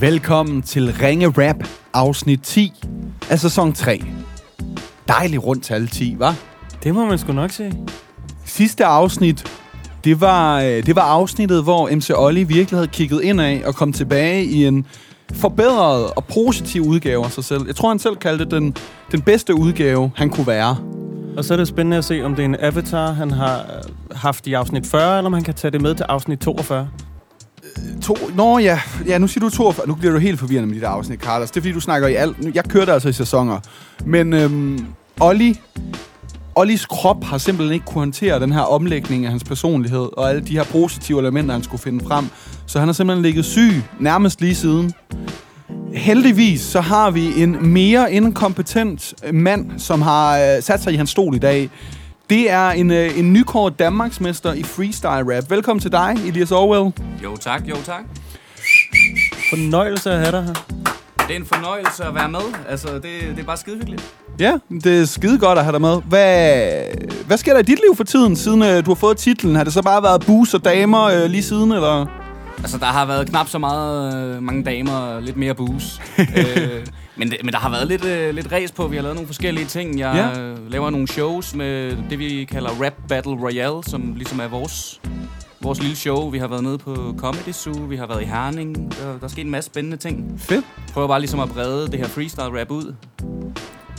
Velkommen til Ringe Rap, afsnit 10 af sæson 3. Dejligt rundt til alle 10, var? Det må man sgu nok se. Sidste afsnit, det var, øh, det var afsnittet, hvor MC Olli virkelig havde kigget ind af og kom tilbage i en forbedret og positiv udgave af sig selv. Jeg tror, han selv kaldte det den, den bedste udgave, han kunne være. Og så er det spændende at se, om det er en avatar, han har øh, haft i afsnit 40, eller om han kan tage det med til afsnit 42. To, nå ja, ja, nu siger du 42. Nu bliver du helt forvirrende med dit afsnit, Carlos. Det er fordi, du snakker i alt. Jeg kørte altså i sæsoner. Men øhm, Olli, Ollis krop har simpelthen ikke kunne håndtere den her omlægning af hans personlighed, og alle de her positive elementer, han skulle finde frem. Så han har simpelthen ligget syg nærmest lige siden. Heldigvis så har vi en mere inkompetent mand, som har øh, sat sig i hans stol i dag. Det er en, øh, en nykåret Danmarksmester i freestyle rap. Velkommen til dig, Elias Orwell. Jo tak, jo tak. Fornøjelse at have dig her. Det er en fornøjelse at være med. Altså, det, det er bare skide hyggeligt. Ja, det er skide godt at have dig med. Hvad, hvad sker der i dit liv for tiden, siden øh, du har fået titlen? Har det så bare været bus og damer øh, lige siden, eller? Altså, der har været knap så meget øh, mange damer og lidt mere booze. øh, men, det, men der har været lidt, øh, lidt race på. Vi har lavet nogle forskellige ting. Jeg Ja. laver nogle shows med det, vi kalder Rap Battle Royale, som ligesom er vores, vores lille show. Vi har været nede på Comedy Zoo, vi har været i Herning. Der, der er sket en masse spændende ting. Fedt. Prøver bare ligesom at brede det her freestyle rap ud.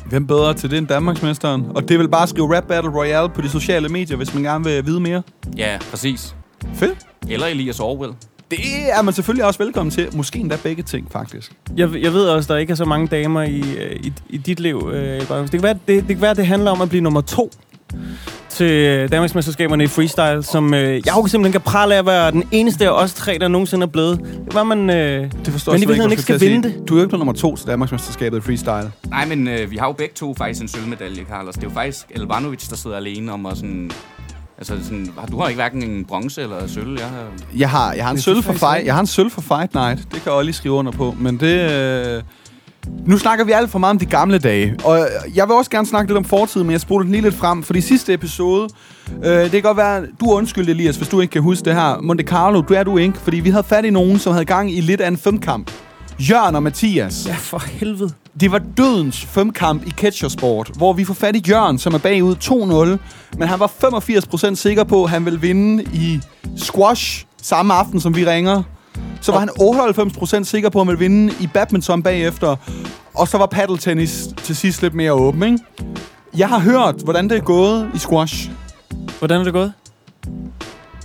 Hvem bedre til det end Danmarksmesteren? Og det vel bare skrive Rap Battle Royale på de sociale medier, hvis man gerne vil vide mere. Ja, præcis. Fedt. Eller Elias Orwell. Det er man selvfølgelig også velkommen til. Måske endda begge ting, faktisk. Jeg, jeg ved også, der ikke er så mange damer i, øh, i, i dit liv. Øh, det, kan være, det, det kan være, det handler om at blive nummer to til Danmarksmesterskaberne i freestyle, som øh, jeg jo simpelthen kan prale af at være den eneste af os tre, der nogensinde er blevet. Det var man... Øh, Det forstår Men i virkeligheden ikke skal vinde sige. Du er jo ikke blevet nummer to til Danmarksmesterskabet i freestyle. Nej, men øh, vi har jo begge to faktisk en sølvmedalje, Carlos. Det er jo faktisk Elvanovic, der sidder alene om at sådan... Altså sådan, har- du har ikke hverken en bronze eller sølv. Jeg har... Jeg har, jeg har en Det sølv for fight. Jeg har en sølv for Fight Night. Det kan Olli skrive under på. Men det... Øh... Nu snakker vi alt for meget om de gamle dage. Og jeg vil også gerne snakke lidt om fortiden, men jeg spoler den lige lidt frem. For i sidste episode... Øh, det kan godt være, du er undskyld, Elias, hvis du ikke kan huske det her. Monte Carlo, du er du ikke. Fordi vi havde fat i nogen, som havde gang i lidt af en femkamp. Jørgen og Mathias. ja, for helvede. Det var dødens femkamp i catchersport, hvor vi får fat i Jørgen, som er bagud 2-0. Men han var 85% sikker på, at han ville vinde i squash samme aften, som vi ringer. Så var han 98% sikker på, at han ville vinde i badminton bagefter. Og så var paddeltennis til sidst lidt mere åben, ikke? Jeg har hørt, hvordan det er gået i squash. Hvordan er det gået?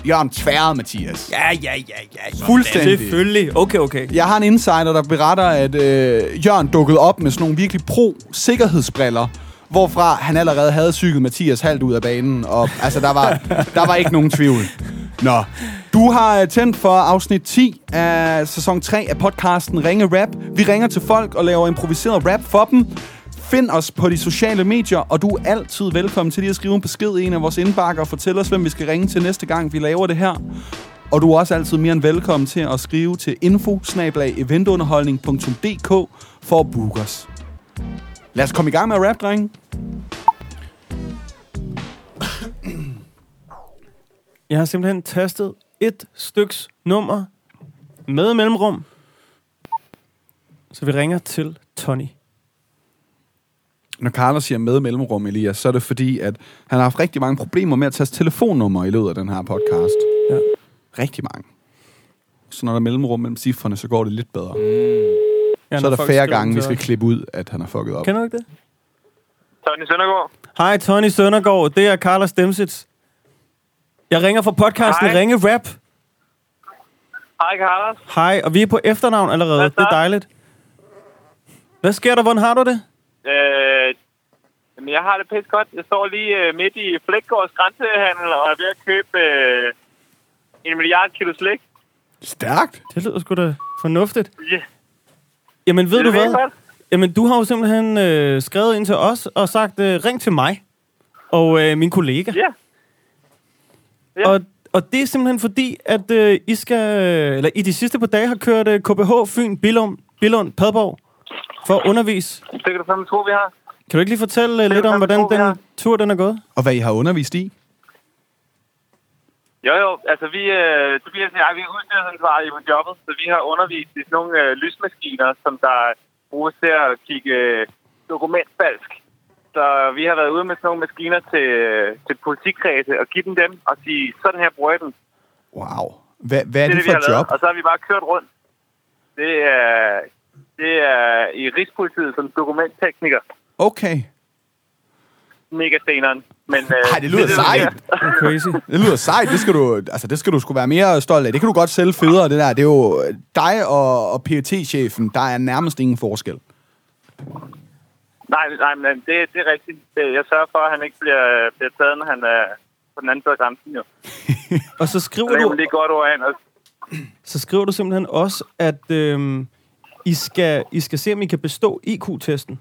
Jørgen tværede, Mathias. Ja, ja, ja, ja. Fuldstændig. Selvfølgelig. Okay, okay. Jeg har en insider, der beretter, at øh, Jørgen dukkede op med sådan nogle virkelig pro-sikkerhedsbriller, hvorfra han allerede havde cyklet Mathias halvt ud af banen, og altså, der var, der var ikke nogen tvivl. Nå, du har øh, tændt for afsnit 10 af sæson 3 af podcasten Ringe Rap. Vi ringer til folk og laver improviseret rap for dem. Find os på de sociale medier, og du er altid velkommen til lige at skrive en besked i en af vores indbakker og fortælle os, hvem vi skal ringe til næste gang, vi laver det her. Og du er også altid mere end velkommen til at skrive til info for at booke os. Lad os komme i gang med at rap, drenge. Jeg har simpelthen tastet et styks nummer med mellemrum. Så vi ringer til Tony. Når Carlos siger med mellemrum, Elias, så er det fordi, at han har haft rigtig mange problemer med at taste telefonnummer i løbet af den her podcast. Ja. Rigtig mange. Så når der er mellemrum mellem cifrene, så går det lidt bedre. Ja, så er der færre gange, vi skal klippe ud, at han har fucket op. Kender du ikke det? Tony Søndergaard. Hej, Tony Søndergaard. Det er Carlos Demsits. Jeg ringer fra podcasten Hej. Ringe Rap. Hej, Carlos. Hej, og vi er på efternavn allerede. Det er dejligt. Hvad sker der? Hvordan har du det? Øh, jamen, jeg har det pisse godt. Jeg står lige øh, midt i Flækgårds grænsehandel og er ved at købe øh, en milliard kilo slik. Stærkt. Det lyder sgu da fornuftigt. Ja, Jamen, ved det du hvad? godt. Jamen, du har jo simpelthen øh, skrevet ind til os og sagt, øh, ring til mig og øh, min kollega. Ja. Ja. Og, og det er simpelthen fordi, at øh, I skal, eller I de sidste par dage har kørt øh, KBH Fyn, Billund, Billund, Padborg for at undervise. Det kan du fandme tro, vi har. Kan du ikke lige fortælle øh, lidt om, hvordan den tur den er gået? Og hvad I har undervist i? Jo, jo. Altså, vi, øh, Tobias og jeg, vi er udstillingsansvarlige på jobbet, så vi har undervist i sådan nogle øh, lysmaskiner, som der bruges til at kigge øh, dokumentfalsk. Så vi har været ude med sådan nogle maskiner til, øh, til politikredse og give dem dem og sige, sådan her bruger jeg den. Wow. Hvad, hvad er det, vi for har et job? lavet. Og så har vi bare kørt rundt. Det er, det er i Rigspolitiet som dokumenttekniker. Okay. Mega steneren. Men, øh, Ej, det lyder der sejt. Det er crazy. Det lyder sejt. Det skal du, altså, det skal du sgu være mere stolt af. Det kan du godt sælge federe, det der. Det er jo dig og, og PET-chefen, der er nærmest ingen forskel. Nej, nej, men det, det er rigtigt. Det- Jeg sørger for, at han ikke bliver, bliver taget, når han er på den anden side af grænsen. Jo. Og så skriver det du, er lige godt over an. Så skriver du simpelthen også, at øhm, I, skal, I skal se, om I kan bestå IQ-testen.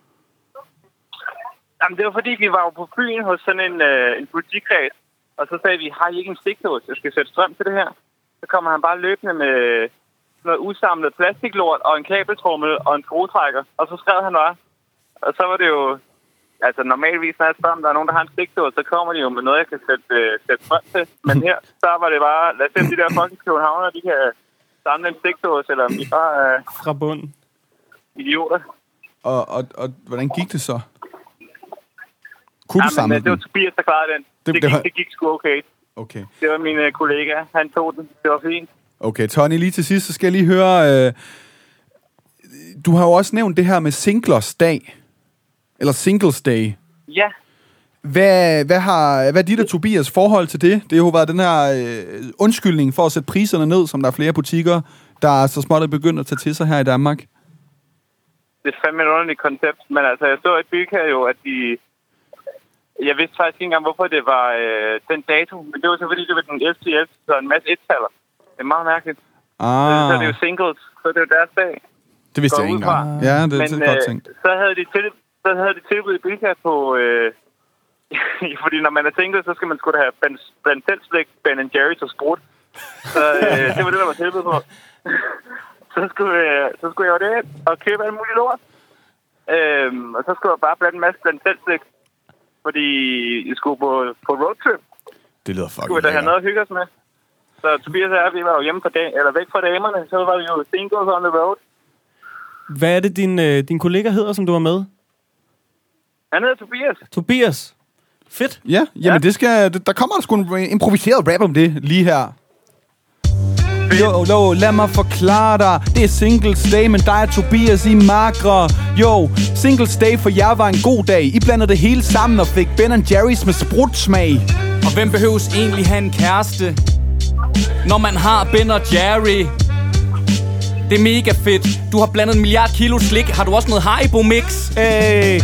Jamen, det var fordi, vi var jo på Fyn hos sådan en, øh, en politikreds, og så sagde vi, har I ikke en stikdåse, jeg skal sætte strøm til det her? Så kommer han bare løbende med noget usamlet plastiklort og en kabeltrummel og en skruetrækker, og så skrev han bare. Og så var det jo, altså normalvis, når jeg spørger, om der er nogen, der har en stikdåse, så kommer de jo med noget, jeg kan sætte, øh, sætte strøm til. Men her, så var det bare, lad os se, de der fucking københavner, de kan samle en stikdåse, eller om de bare er Fra bunden. idioter. Og, og, og hvordan gik det så? Kunne du Ja, men, samle øh, det var den? Tobias, der klarede den. Det- Det, det det, gik, var- det gik sgu okay. Okay. Det var min øh, kollega. Han tog den. Det var fint. Okay, Tony, lige til sidst, så skal jeg lige høre... Øh, du har jo også nævnt det her med singlers dag. Eller singles day. Ja, Hvad, hvad, har, hvad er dit og Tobias forhold til det? Det har jo været den her øh, undskyldning for at sætte priserne ned, som der er flere butikker, der er så småt er begyndt at tage til sig her i Danmark. det er fandme et underligt koncept. Men altså, jeg så i Bygge jo, at de... Jeg vidste faktisk ikke engang, hvorfor det var øh, den dato. Men det var så fordi, det var den 11. 11. Så en masse et-taller. Det er meget mærkeligt. Ah. Så er det jo singles. Så er det jo deres dag. det vidste går jeg ikke ud fra. engang. Ja, det, Men er godt øh, tænkt. så havde de til, så havde de tilbud i Bilka på... Øh, fordi når man er single, så skal man sgu da have blandt blandt selv slik, Ben Jerry's og sprut. Så øh, det var det, der var tilbud på. så, skulle, øh, så skulle jeg jo det og købe alt muligt lort. Øhm, og så skulle jeg bare blande en masse blandt selv slik. Fordi jeg skulle på, på roadtrip. Det lyder fucking Skulle vi da have noget at hygge os med. Så Tobias og jeg, vi var jo hjemme fra dag, eller væk fra damerne. Så var vi jo singles on the road. Hvad er det, din, øh, din kollega hedder, som du har med? Han hedder Tobias. Tobias. Fedt. Ja, jamen det skal, det- der kommer sgu en improviseret rap om det lige her. Jo, jo, lad mig forklare dig Det er singles day, men dig og Tobias i makre Jo, singles day for jer var en god dag I blandede det hele sammen og fik Ben Jerry's med sprutsmag Og hvem behøves egentlig have en kæreste, når man har Ben og Jerry? Det er mega fedt. Du har blandet en milliard kilo slik. Har du også noget Haribo mix? Hey,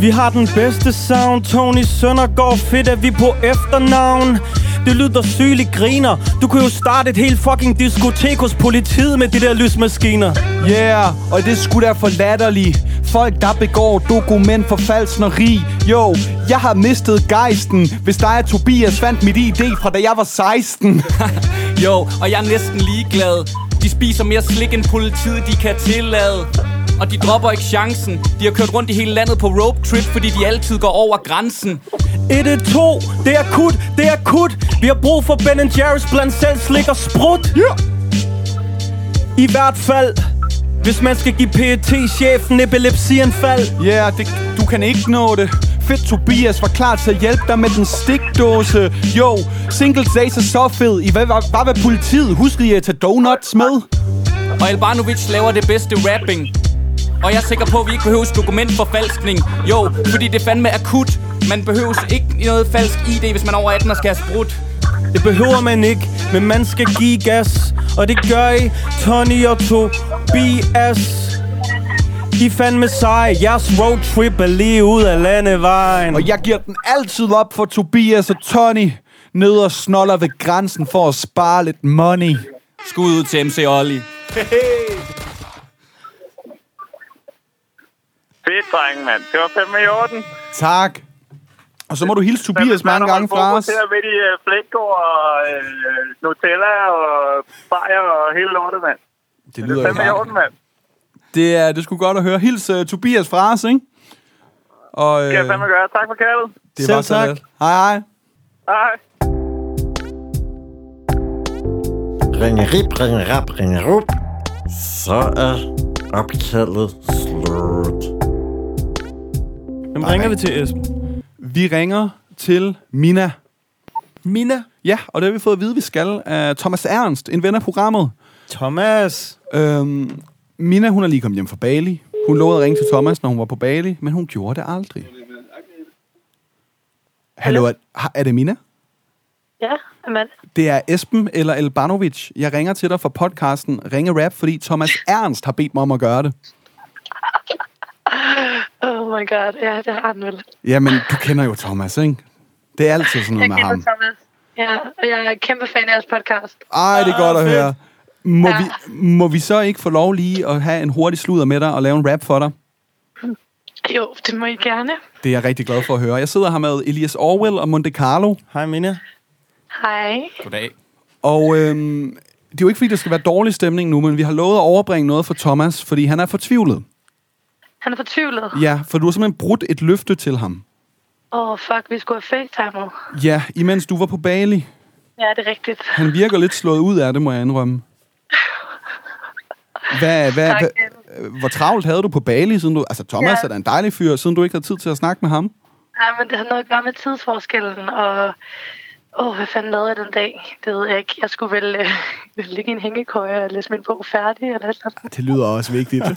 vi har den bedste sound Tony Søndergaard, fedt at vi på efternavn Det lyder sygeligt griner. Du kunne jo starte et helt fucking diskotek hos politiet med de der lysmaskiner. Yeah, og det skulle da for latterligt Folk, der begår dokument for falskneri. Jo, jeg har mistet gejsten Hvis dig og Tobias fandt mit ID fra da jeg var 16 Jo, og jeg er næsten ligeglad. De spiser mere slik end politiet, de kan tillade. Og de dropper ikke chancen. De har kørt rundt i hele landet på road trip, fordi de altid går over grænsen. 112, det er akut, det er akut Vi har brug for Ben Jerry's blandt selv slik og sprut yeah. I hvert fald Hvis man skal give PET-chefen epilepsianfald Ja, yeah, du kan ikke nå det Fedt Tobias var klar til at hjælpe dig med den stikdåse Jo, Singles Days er så fed I var, var, var ved politiet Huskede I at tage donuts med? Og Elbanovic laver det bedste rapping. Og jeg er sikker på, at vi ikke behøves dokumentforfalskning. Jo, fordi det er fandme akut. Man behøves ikke noget falsk ID, hvis man er over 18 og skal have sprut. Det behøver man ikke, men man skal give gas Og det gør I, Tony og Tobias I er fandme seje, jeres roadtrip er lige ud af landevejen Og jeg giver den altid op for Tobias og Tony Ned og snoller ved grænsen for at spare lidt money Skud ud til MC Olli. Fedt, drenge, mand. Det var fandme i orden. Tak Og så må du hilse Tobias mange gange fra os Jeg er midt i uh, Flækgaard og uh, Nutella og bajer og hele lortet, mand. Det Det lyder er jo fandme i orden, mand. Det er det skulle godt at høre. Hils uh, Tobias fra os, ikke? Og, Det skal jeg fandme gøre. Tak for kaldet. det Selv var så tak. let. Hej hej. Hej. ringerip, ringerap, ringerup, så er opkaldet slut. Hvem ringer vi til, Esben? Vi ringer til Mina. Mina. Ja, og det har vi fået at vide, vi skal af Thomas Ernst, en ven af programmet. Thomas. Øhm, Mina, hun er lige kommet hjem fra Bali. Hun lovede at ringe til Thomas, når hun var på Bali, men hun gjorde det aldrig. Hallo, er, er det Mina? Ja, det? Det er Esben eller Elbanovic. Jeg ringer til dig fra podcasten Ringe Rap, fordi Thomas Ernst har bedt mig om at gøre det. Oh my god, ja, det har han vel. Jamen, du kender jo Thomas, ikke? Det er altid sådan noget Jeg med kender ham. Thomas. Ja, og jeg er kæmpe fan af jeres podcast. Ej, det er godt at høre. Må, Ja. vi, må vi så ikke få lov lige at have en hurtig sludder med dig og lave en rap for dig? Jo, det må I gerne. Det er jeg rigtig glad for at høre. Jeg sidder her med Elias Orwell og Monte Carlo. Hej, Mina. Hej. Goddag. Og øhm, det er jo ikke, fordi der skal være dårlig stemning nu, men vi har lovet at overbringe noget for Thomas, fordi han er fortvivlet. Han er fortvivlet. Ja, for du har simpelthen brudt et løfte til ham. Åh, oh, fuck, vi skulle have facetimet. Ja, imens du var på Bali. Ja, det er rigtigt. Han virker lidt slået ud af det, må jeg indrømme. Hvad, hvad, Tak, hvad, hvor travlt havde du på Bali, siden du... Altså, Thomas Ja. er da en dejlig fyr, siden du ikke havde tid til at snakke med ham. Ja, men det har noget at gøre med tidsforskellen, og... Åh, oh, hvad fanden lavede jeg den dag? Det ved jeg ikke. Jeg skulle vel øh, ligge i en hængekøje og læse min bog færdig, eller sådan Det lyder også vigtigt.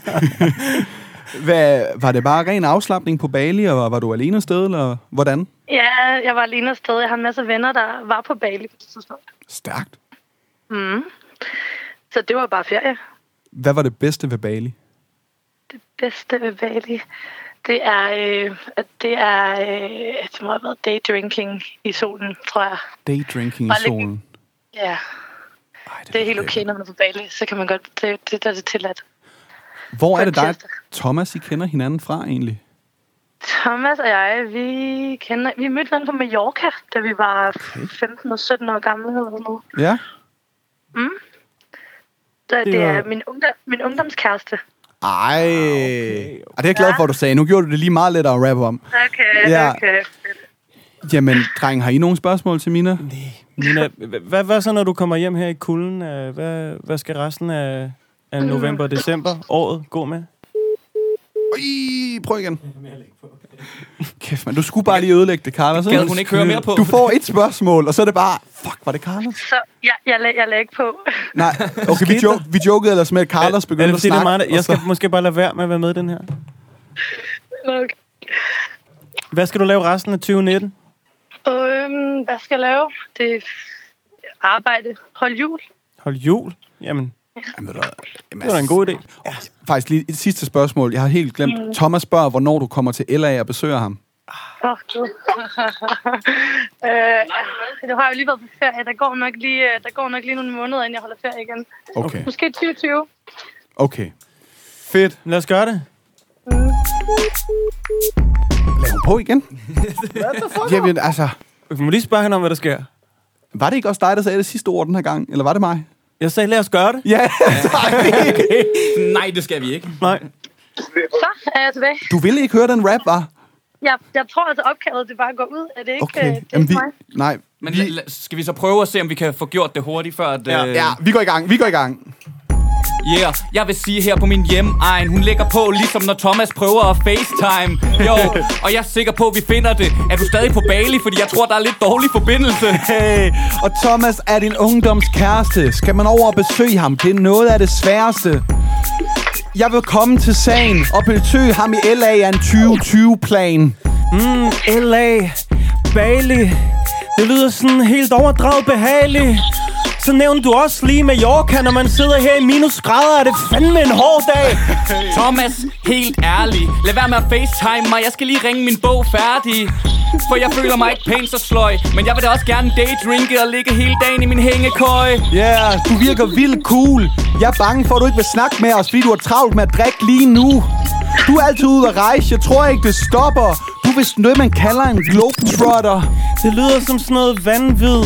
Hvad, var det bare ren afslappning på Bali, og var, var du alene afsted, eller hvordan? Ja, jeg var alene afsted. Jeg har en masse venner, der var på Bali på det tidspunkt. Stærkt. Mm. Så det var bare ferie. Hvad var det bedste ved Bali? Det bedste ved Bali, det er, øh, at det er, øh, det må have været daydrinking i solen, tror jeg. Daydrinking i Bare lidt- solen. Ja, Ej, det er helt okay, når man er på Bali. Så kan man godt, det, det der er det tilladt. Hvor er det dig. Thomas, I kender hinanden fra egentlig? Thomas og jeg, vi kender, vi mødte hinanden på Mallorca, da vi var 15 og 17 år gamle eller sådan noget. Ja. Så det, Det er min, ungdom, min ungdomskæreste. Ej. Okay. Og det er jeg glad for, at du sagde. Nu gjorde du det lige meget lettere at rappe om. Okay, Ja. okay. Jamen, dreng, har I nogle spørgsmål til Mina? Mina, h- hvad, hvad så, når du kommer hjem her i kulden? Øh, Hvad, hvad skal resten af, af november og december året gå med? Ui, prøv igen. Kæft, man. Du skulle bare lige ødelægge det, Carlos. Gad hun ikke høre mere på? Du får et spørgsmål, og så er det bare... Fuck, var det Carlos? Så jeg, jeg, lag, jeg lagde ikke på. Nej, okay, vi, jo, vi jokede ellers med, at Carlos er begyndte det at fordi, det er snakke. meget, jeg skal så- måske bare lade være med at være med i den her. Okay. Hvad skal du lave resten af 2019? Øhm, hvad skal jeg lave? Det er arbejde. Hold jul. Hold jul? Jamen, Jamen, det var en god idé. Faktisk lige et sidste spørgsmål. Jeg har helt glemt. Mm. Thomas spørger, hvornår du kommer til LA og besøger ham. Åh, oh, gud. øh, det har jo lige været på ferie. Der går, nok lige, øh, der går nok lige nogle måneder, inden jeg holder ferie igen. Okay, Måske 2020. okay. Fedt. Lad os gøre det. Lad hun på igen. Jamen, altså... Vi må lige spørge hende om, hvad der sker. Var det ikke også dig, der sagde det sidste ord den her gang? Eller var det mig? Jeg sagde, lad os gøre det. Ja. Nej, det skal vi ikke. Nej. Så er jeg tilbage. Du ville ikke høre den rap, var? Jeg, jeg tror altså opkaldet, det bare går ud. Er det ikke, Okay. øh, det er Jamen, vi, nej, Men vi, skal vi så prøve at se, om vi kan få gjort det hurtigt, før at... Ja. øh, ja, vi går i gang, vi går i gang. Yeah, jeg vil sige her på min hjemmeegn Hun ligger på, ligesom når Thomas prøver at facetime Jo, og jeg er sikker på, at vi finder det Er du stadig på Bali? Fordi jeg tror, der er lidt dårlig forbindelse Hey, og Thomas er din ungdomskæreste. Skal man over og besøge ham? Det er noget af det sværeste. Jeg vil komme til sagen og besøge ham i LA af en 2020-plan. Mm, LA, Bali. Det lyder sådan helt overdrevet behageligt. Så nævnte du også lige Mallorca, når man sidder her i minusgrader, er det fandme en hård dag. Thomas, helt ærlig Lad være med at facetime mig Jeg skal lige ringe min bog færdig For jeg føler mig ikke pænt så sløj Men jeg vil da også gerne daydrinke Og ligge hele dagen i min hængekøj Ja, yeah, du virker vildt cool. Jeg er bange for, at du ikke vil snakke med os, fordi du har travlt med at drikke lige nu. Du er altid ude at rejse. Jeg tror ikke, det stopper. Du er vist noget, man kalder en globetrotter. Det lyder som sådan noget vanvid.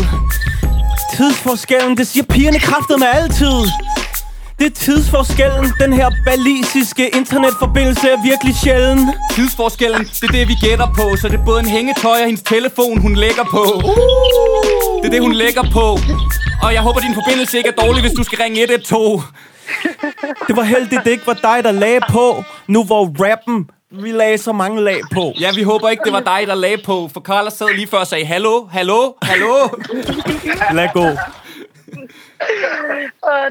Tidsforskellen, det siger pigerne kraftet med altid. Det er tidsforskellen. Den her balisiske internetforbindelse er virkelig sjælden. Tidsforskellen, det er det, vi gætter på. Så det er både en hængetøj og hendes telefon, hun lægger på. Det er det, hun lægger på. Og jeg håber, din forbindelse ikke er dårlig, hvis du skal ringe 112. Det var heldigt, det ikke var dig, der lagde på. Nu hvor rappen, vi lagde så mange lag på. Ja, vi håber ikke, det var dig, der lagde på. For Carla sad lige før og sagde, hallo, hallo, hallo. Lad gå. Åh,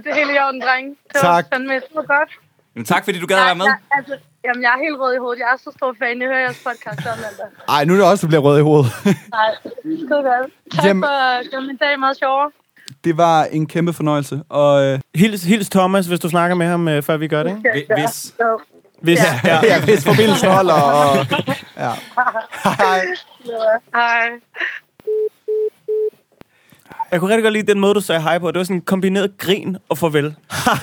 det er helt i orden, dreng. Det Tak. var fandme så godt. Jamen, tak, fordi du gad at være med. Jeg, altså, jamen, jeg er helt rød i hovedet. Jeg er så stor fan. Jeg hører jeres podcast hver mandag. Ej, nu er det også, du bliver rød i hovedet. Nej, skide godt. Tak Jamen- for at gøre min dag meget sjovere. det var en kæmpe fornøjelse. Og øh, Hils, hils Thomas, hvis du snakker med ham, øh, før vi gør det. Ikke? Hvi- Hvis. Hvis, ja. Ja. ja, hvis forbindelsen holder. Og, ja. Hej. hej. Jeg kunne rigtig godt lide den måde, du sagde hej på. Det var sådan en kombineret grin og farvel.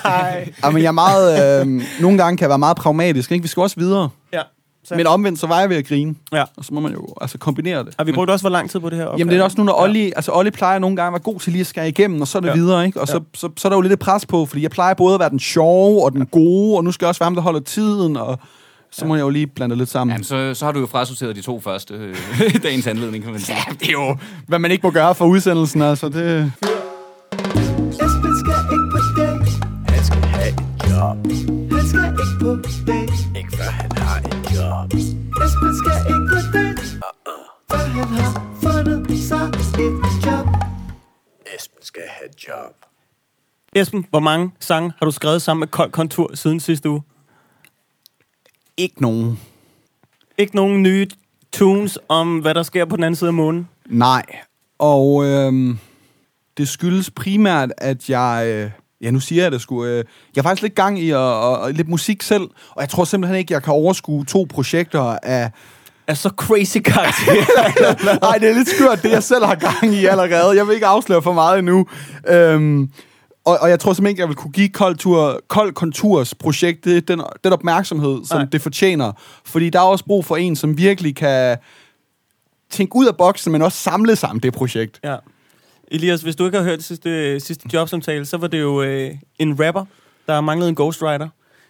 Hej. Jamen, jeg er meget... Øh, nogle gange kan jeg være meget pragmatisk. Ikke? Vi skal også videre. Ja. Så, Men omvendt, så var jeg ved at grine. Ja. Og så må man jo altså, kombinere det. og vi brugte også hvor lang tid på det her. Jamen det er også nu, når Olli, altså Olli plejer nogle gange at være god til lige at skære igennem, og så er det Ja. ja. videre, ikke? Og så, så, så, er der jo lidt et pres på, fordi jeg plejer både at være den sjove og den gode, og nu skal jeg også være ham, der holder tiden, og så må jeg jo lige blande det lidt sammen. Jamen, så, så har du jo frasorteret de to første øh, dagens anledning, kan man sige. det er jo, hvad man ikke må gøre for udsendelsen, altså det... Esben skal ikke på date. Før han har fundet sig et job. Esben skal have et job. Esben, hvor mange sange har du skrevet sammen med Kold Kontur siden sidste uge? Ikke nogen. Ikke nogen nye tunes om, hvad der sker på den anden side af månen? Nej. Og øhm, det skyldes primært, at jeg... Øh, ja, nu siger jeg det sgu. Øh, jeg har faktisk lidt gang i at, og, og lidt musik selv, og jeg tror simpelthen ikke, jeg kan overskue to projekter af... Er så crazy karakter. Nej, det er lidt skørt, det jeg selv har gang i allerede. Jeg vil ikke afsløre for meget endnu. Øhm, og, og jeg tror simpelthen ikke, jeg vil kunne give Kold, Tur, Kold Konturs projekt det, den, den opmærksomhed, som Nej. Det fortjener. Fordi der er også brug for en, som virkelig kan tænke ud af boksen, men også samle om det projekt. ja. Elias, hvis du ikke har hørt sidste, sidste jobsamtale, så var det jo øh, en rapper, der manglede en ghostwriter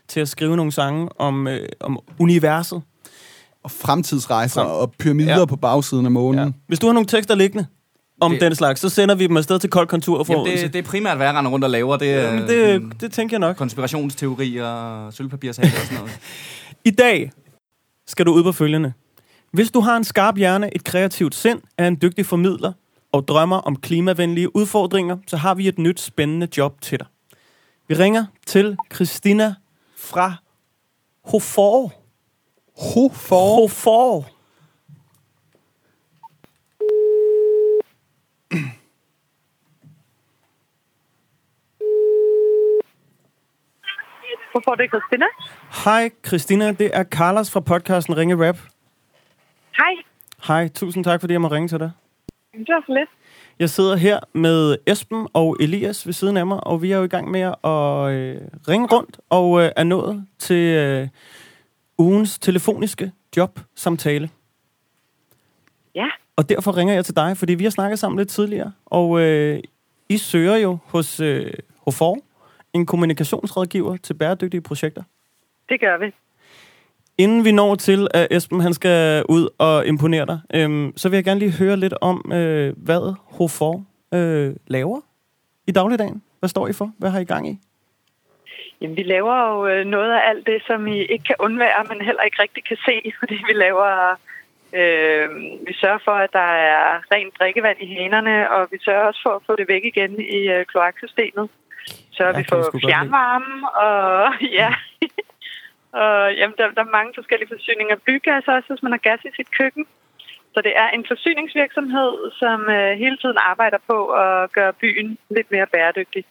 til at skrive nogle sange om, øh, om universet. Og fremtidsrejser Frem- og pyramider Ja. på bagsiden af månen. Ja. Hvis du har nogle tekster liggende om det, den slags, så sender vi dem afsted til Kold Kontur får Jamen, det, det er primært, hvad jeg render rundt og laver. Det Jamen, det, det tænker jeg nok. konspirationsteorier og sølvpapirshaler og sådan noget. I dag skal du ud på følgende. Hvis du har en skarp hjerne, et kreativt sind, er en dygtig formidler og drømmer om klimavenlige udfordringer, så har vi et nyt spændende job til dig. Vi ringer til Christina fra Hofor. Hofor. Hofor. Hvorfor er det Christina? Hej Christina, det er Carlos fra podcasten Ringe Rap. Hej. Hej, tusind tak fordi jeg må ringe til dig. Det var så lidt. Jeg sidder her med Esben og Elias ved siden af mig, og vi er jo i gang med at øh, ringe rundt og øh, er nået til øh, ugens telefoniske jobsamtale. Ja. Og derfor ringer jeg til dig, fordi vi har snakket sammen lidt tidligere, og øh, I søger jo hos øh, Hofor en kommunikationsrådgiver til bæredygtige projekter. Det gør vi. Inden vi når til, at Esben han skal ud og imponere dig, øhm, så vil jeg gerne lige høre lidt om, øh, hvad Hofor øh, laver i dagligdagen. Hvad står I for? Hvad har I gang i? Jamen, vi laver jo øh, noget af alt det, som I ikke kan undvære, men heller ikke rigtig kan se, fordi vi laver... Øh, vi sørger for, at der er rent drikkevand i hanerne, og vi sørger også for at få det væk igen i øh, kloaksystemet. Så Ja, vi får fjernvarme, og ja... og jamen, der, der er mange forskellige forsyninger. Bygas også, hvis man har gas i sit køkken. Så det er en forsyningsvirksomhed, som øh, hele tiden arbejder på at gøre byen lidt mere bæredygtig.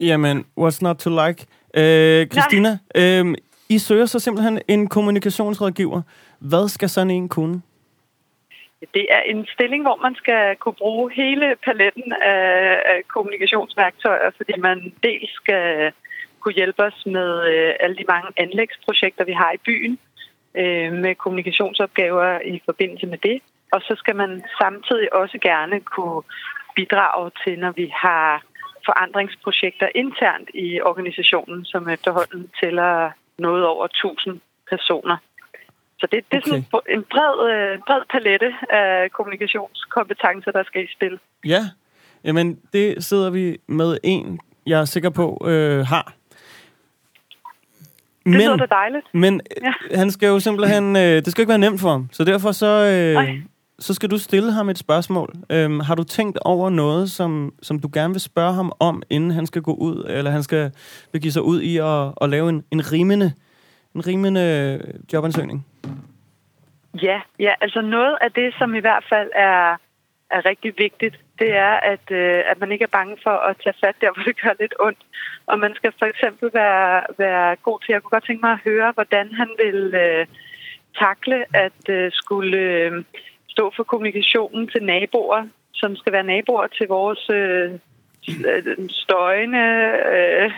Jamen, what's not to like? Øh, Christina, øh, I søger så simpelthen en kommunikationsrådgiver. Hvad skal sådan en kunne? Det er en stilling, hvor man skal kunne bruge hele paletten af, af kommunikationsværktøjer, fordi man dels skal kunne hjælpe os med øh, alle de mange anlægsprojekter, vi har i byen, øh, med kommunikationsopgaver i forbindelse med det. Og så skal man samtidig også gerne kunne bidrage til, når vi har forandringsprojekter internt i organisationen, som efterhånden tæller noget over 1000 personer. Så det, det er sådan en bred, øh, bred palette af kommunikationskompetencer, der skal i spil. Ja, jamen det sidder vi med en, jeg er sikker på, øh, har. Det lyder da dejligt. Men Ja. han skal jo simpelthen... Øh, det skal ikke være nemt for ham. Så derfor så, øh, så skal du stille ham et spørgsmål. Øhm, har du tænkt over noget, som, som du gerne vil spørge ham om, inden han skal gå ud, eller han skal begive sig ud i at, at lave en, en rimende, en rimende øh, jobansøgning? Ja, ja, altså noget af det, som i hvert fald er, er rigtig vigtigt, det er, at, øh, at man ikke er bange for at tage fat der, hvor det gør lidt ondt. Og man skal for eksempel være, være god til, jeg kunne godt tænke mig at høre, hvordan han vil øh, takle at øh, skulle øh, stå for kommunikationen til naboer, som skal være naboer til vores øh, øh, støjende, øh,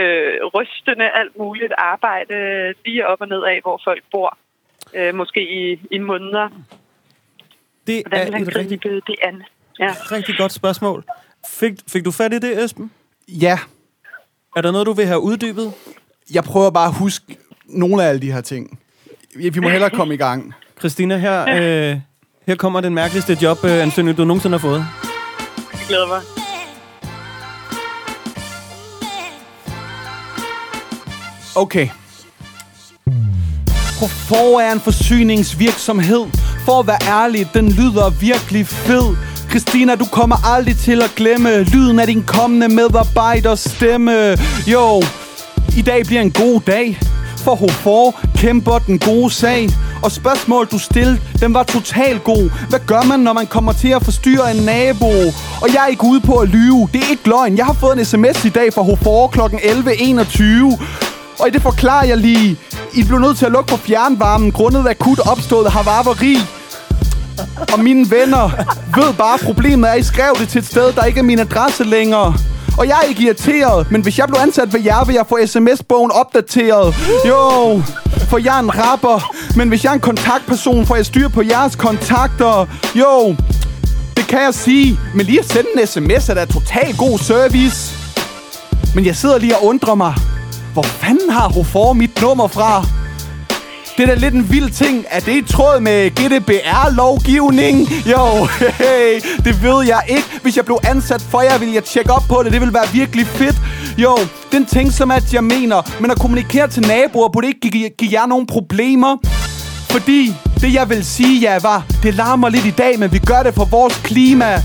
øh, rystende, alt muligt arbejde lige op og ned af, hvor folk bor. Øh, måske i, i måneder. Det Hvordan vil er han rigtig, det an? Ja. rigtig godt spørgsmål. Fik, fik du fat i det, Esben? Ja, Er der noget, du vil have uddybet? jeg prøver bare at huske nogle af alle de her ting. Vi må hellere komme i gang. Christina, her, øh, her kommer den mærkeligste jobansøgning, du nogensinde har fået. Jeg glæder mig. Okay. Hvorfor er en forsyningsvirksomhed? For at være ærlig, den lyder virkelig fed. Christina, du kommer aldrig til at glemme lyden af din kommende medarbejders stemme. Jo, i dag bliver en god dag. For Hofor kæmper den gode sag. Og spørgsmål, du stillede, den var totalt god. Hvad gør man, når man kommer til at forstyrre en nabo? Og jeg er ikke ude på at lyve. Det er ikke løgn. Jeg har fået en sms i dag fra Hofor kl. 11.21. Og det forklarer jeg lige. I blev nødt til at lukke for fjernvarmen grundet akut opstået havarveri. Og mine venner ved bare, at problemet er, at I skrev det til et sted, der ikke er min adresse længere. Og jeg er ikke irriteret, men hvis jeg blev ansat ved jer, vil jeg få sms-bogen opdateret. Jo, for jeg er en rapper. Men hvis jeg er en kontaktperson, får jeg styr på jeres kontakter. Jo, det kan jeg sige. Men lige at sende en sms er da total god service. Men jeg sidder lige og undrer mig. Hvor fanden har Rofor mit nummer fra? Det er da lidt en vild ting. Er det i tråd med GDPR-lovgivning? Jo, hey, det ved jeg ikke. Hvis jeg blev ansat for jer, vil jeg tjekke op på det. Det vil være virkelig fedt. Jo, den ting, som at jeg mener. Men at kommunikere til naboer, burde ikke give, give jer nogen problemer. Fordi det, jeg vil sige, ja, var, det larmer lidt i dag, men vi gør det for vores klima.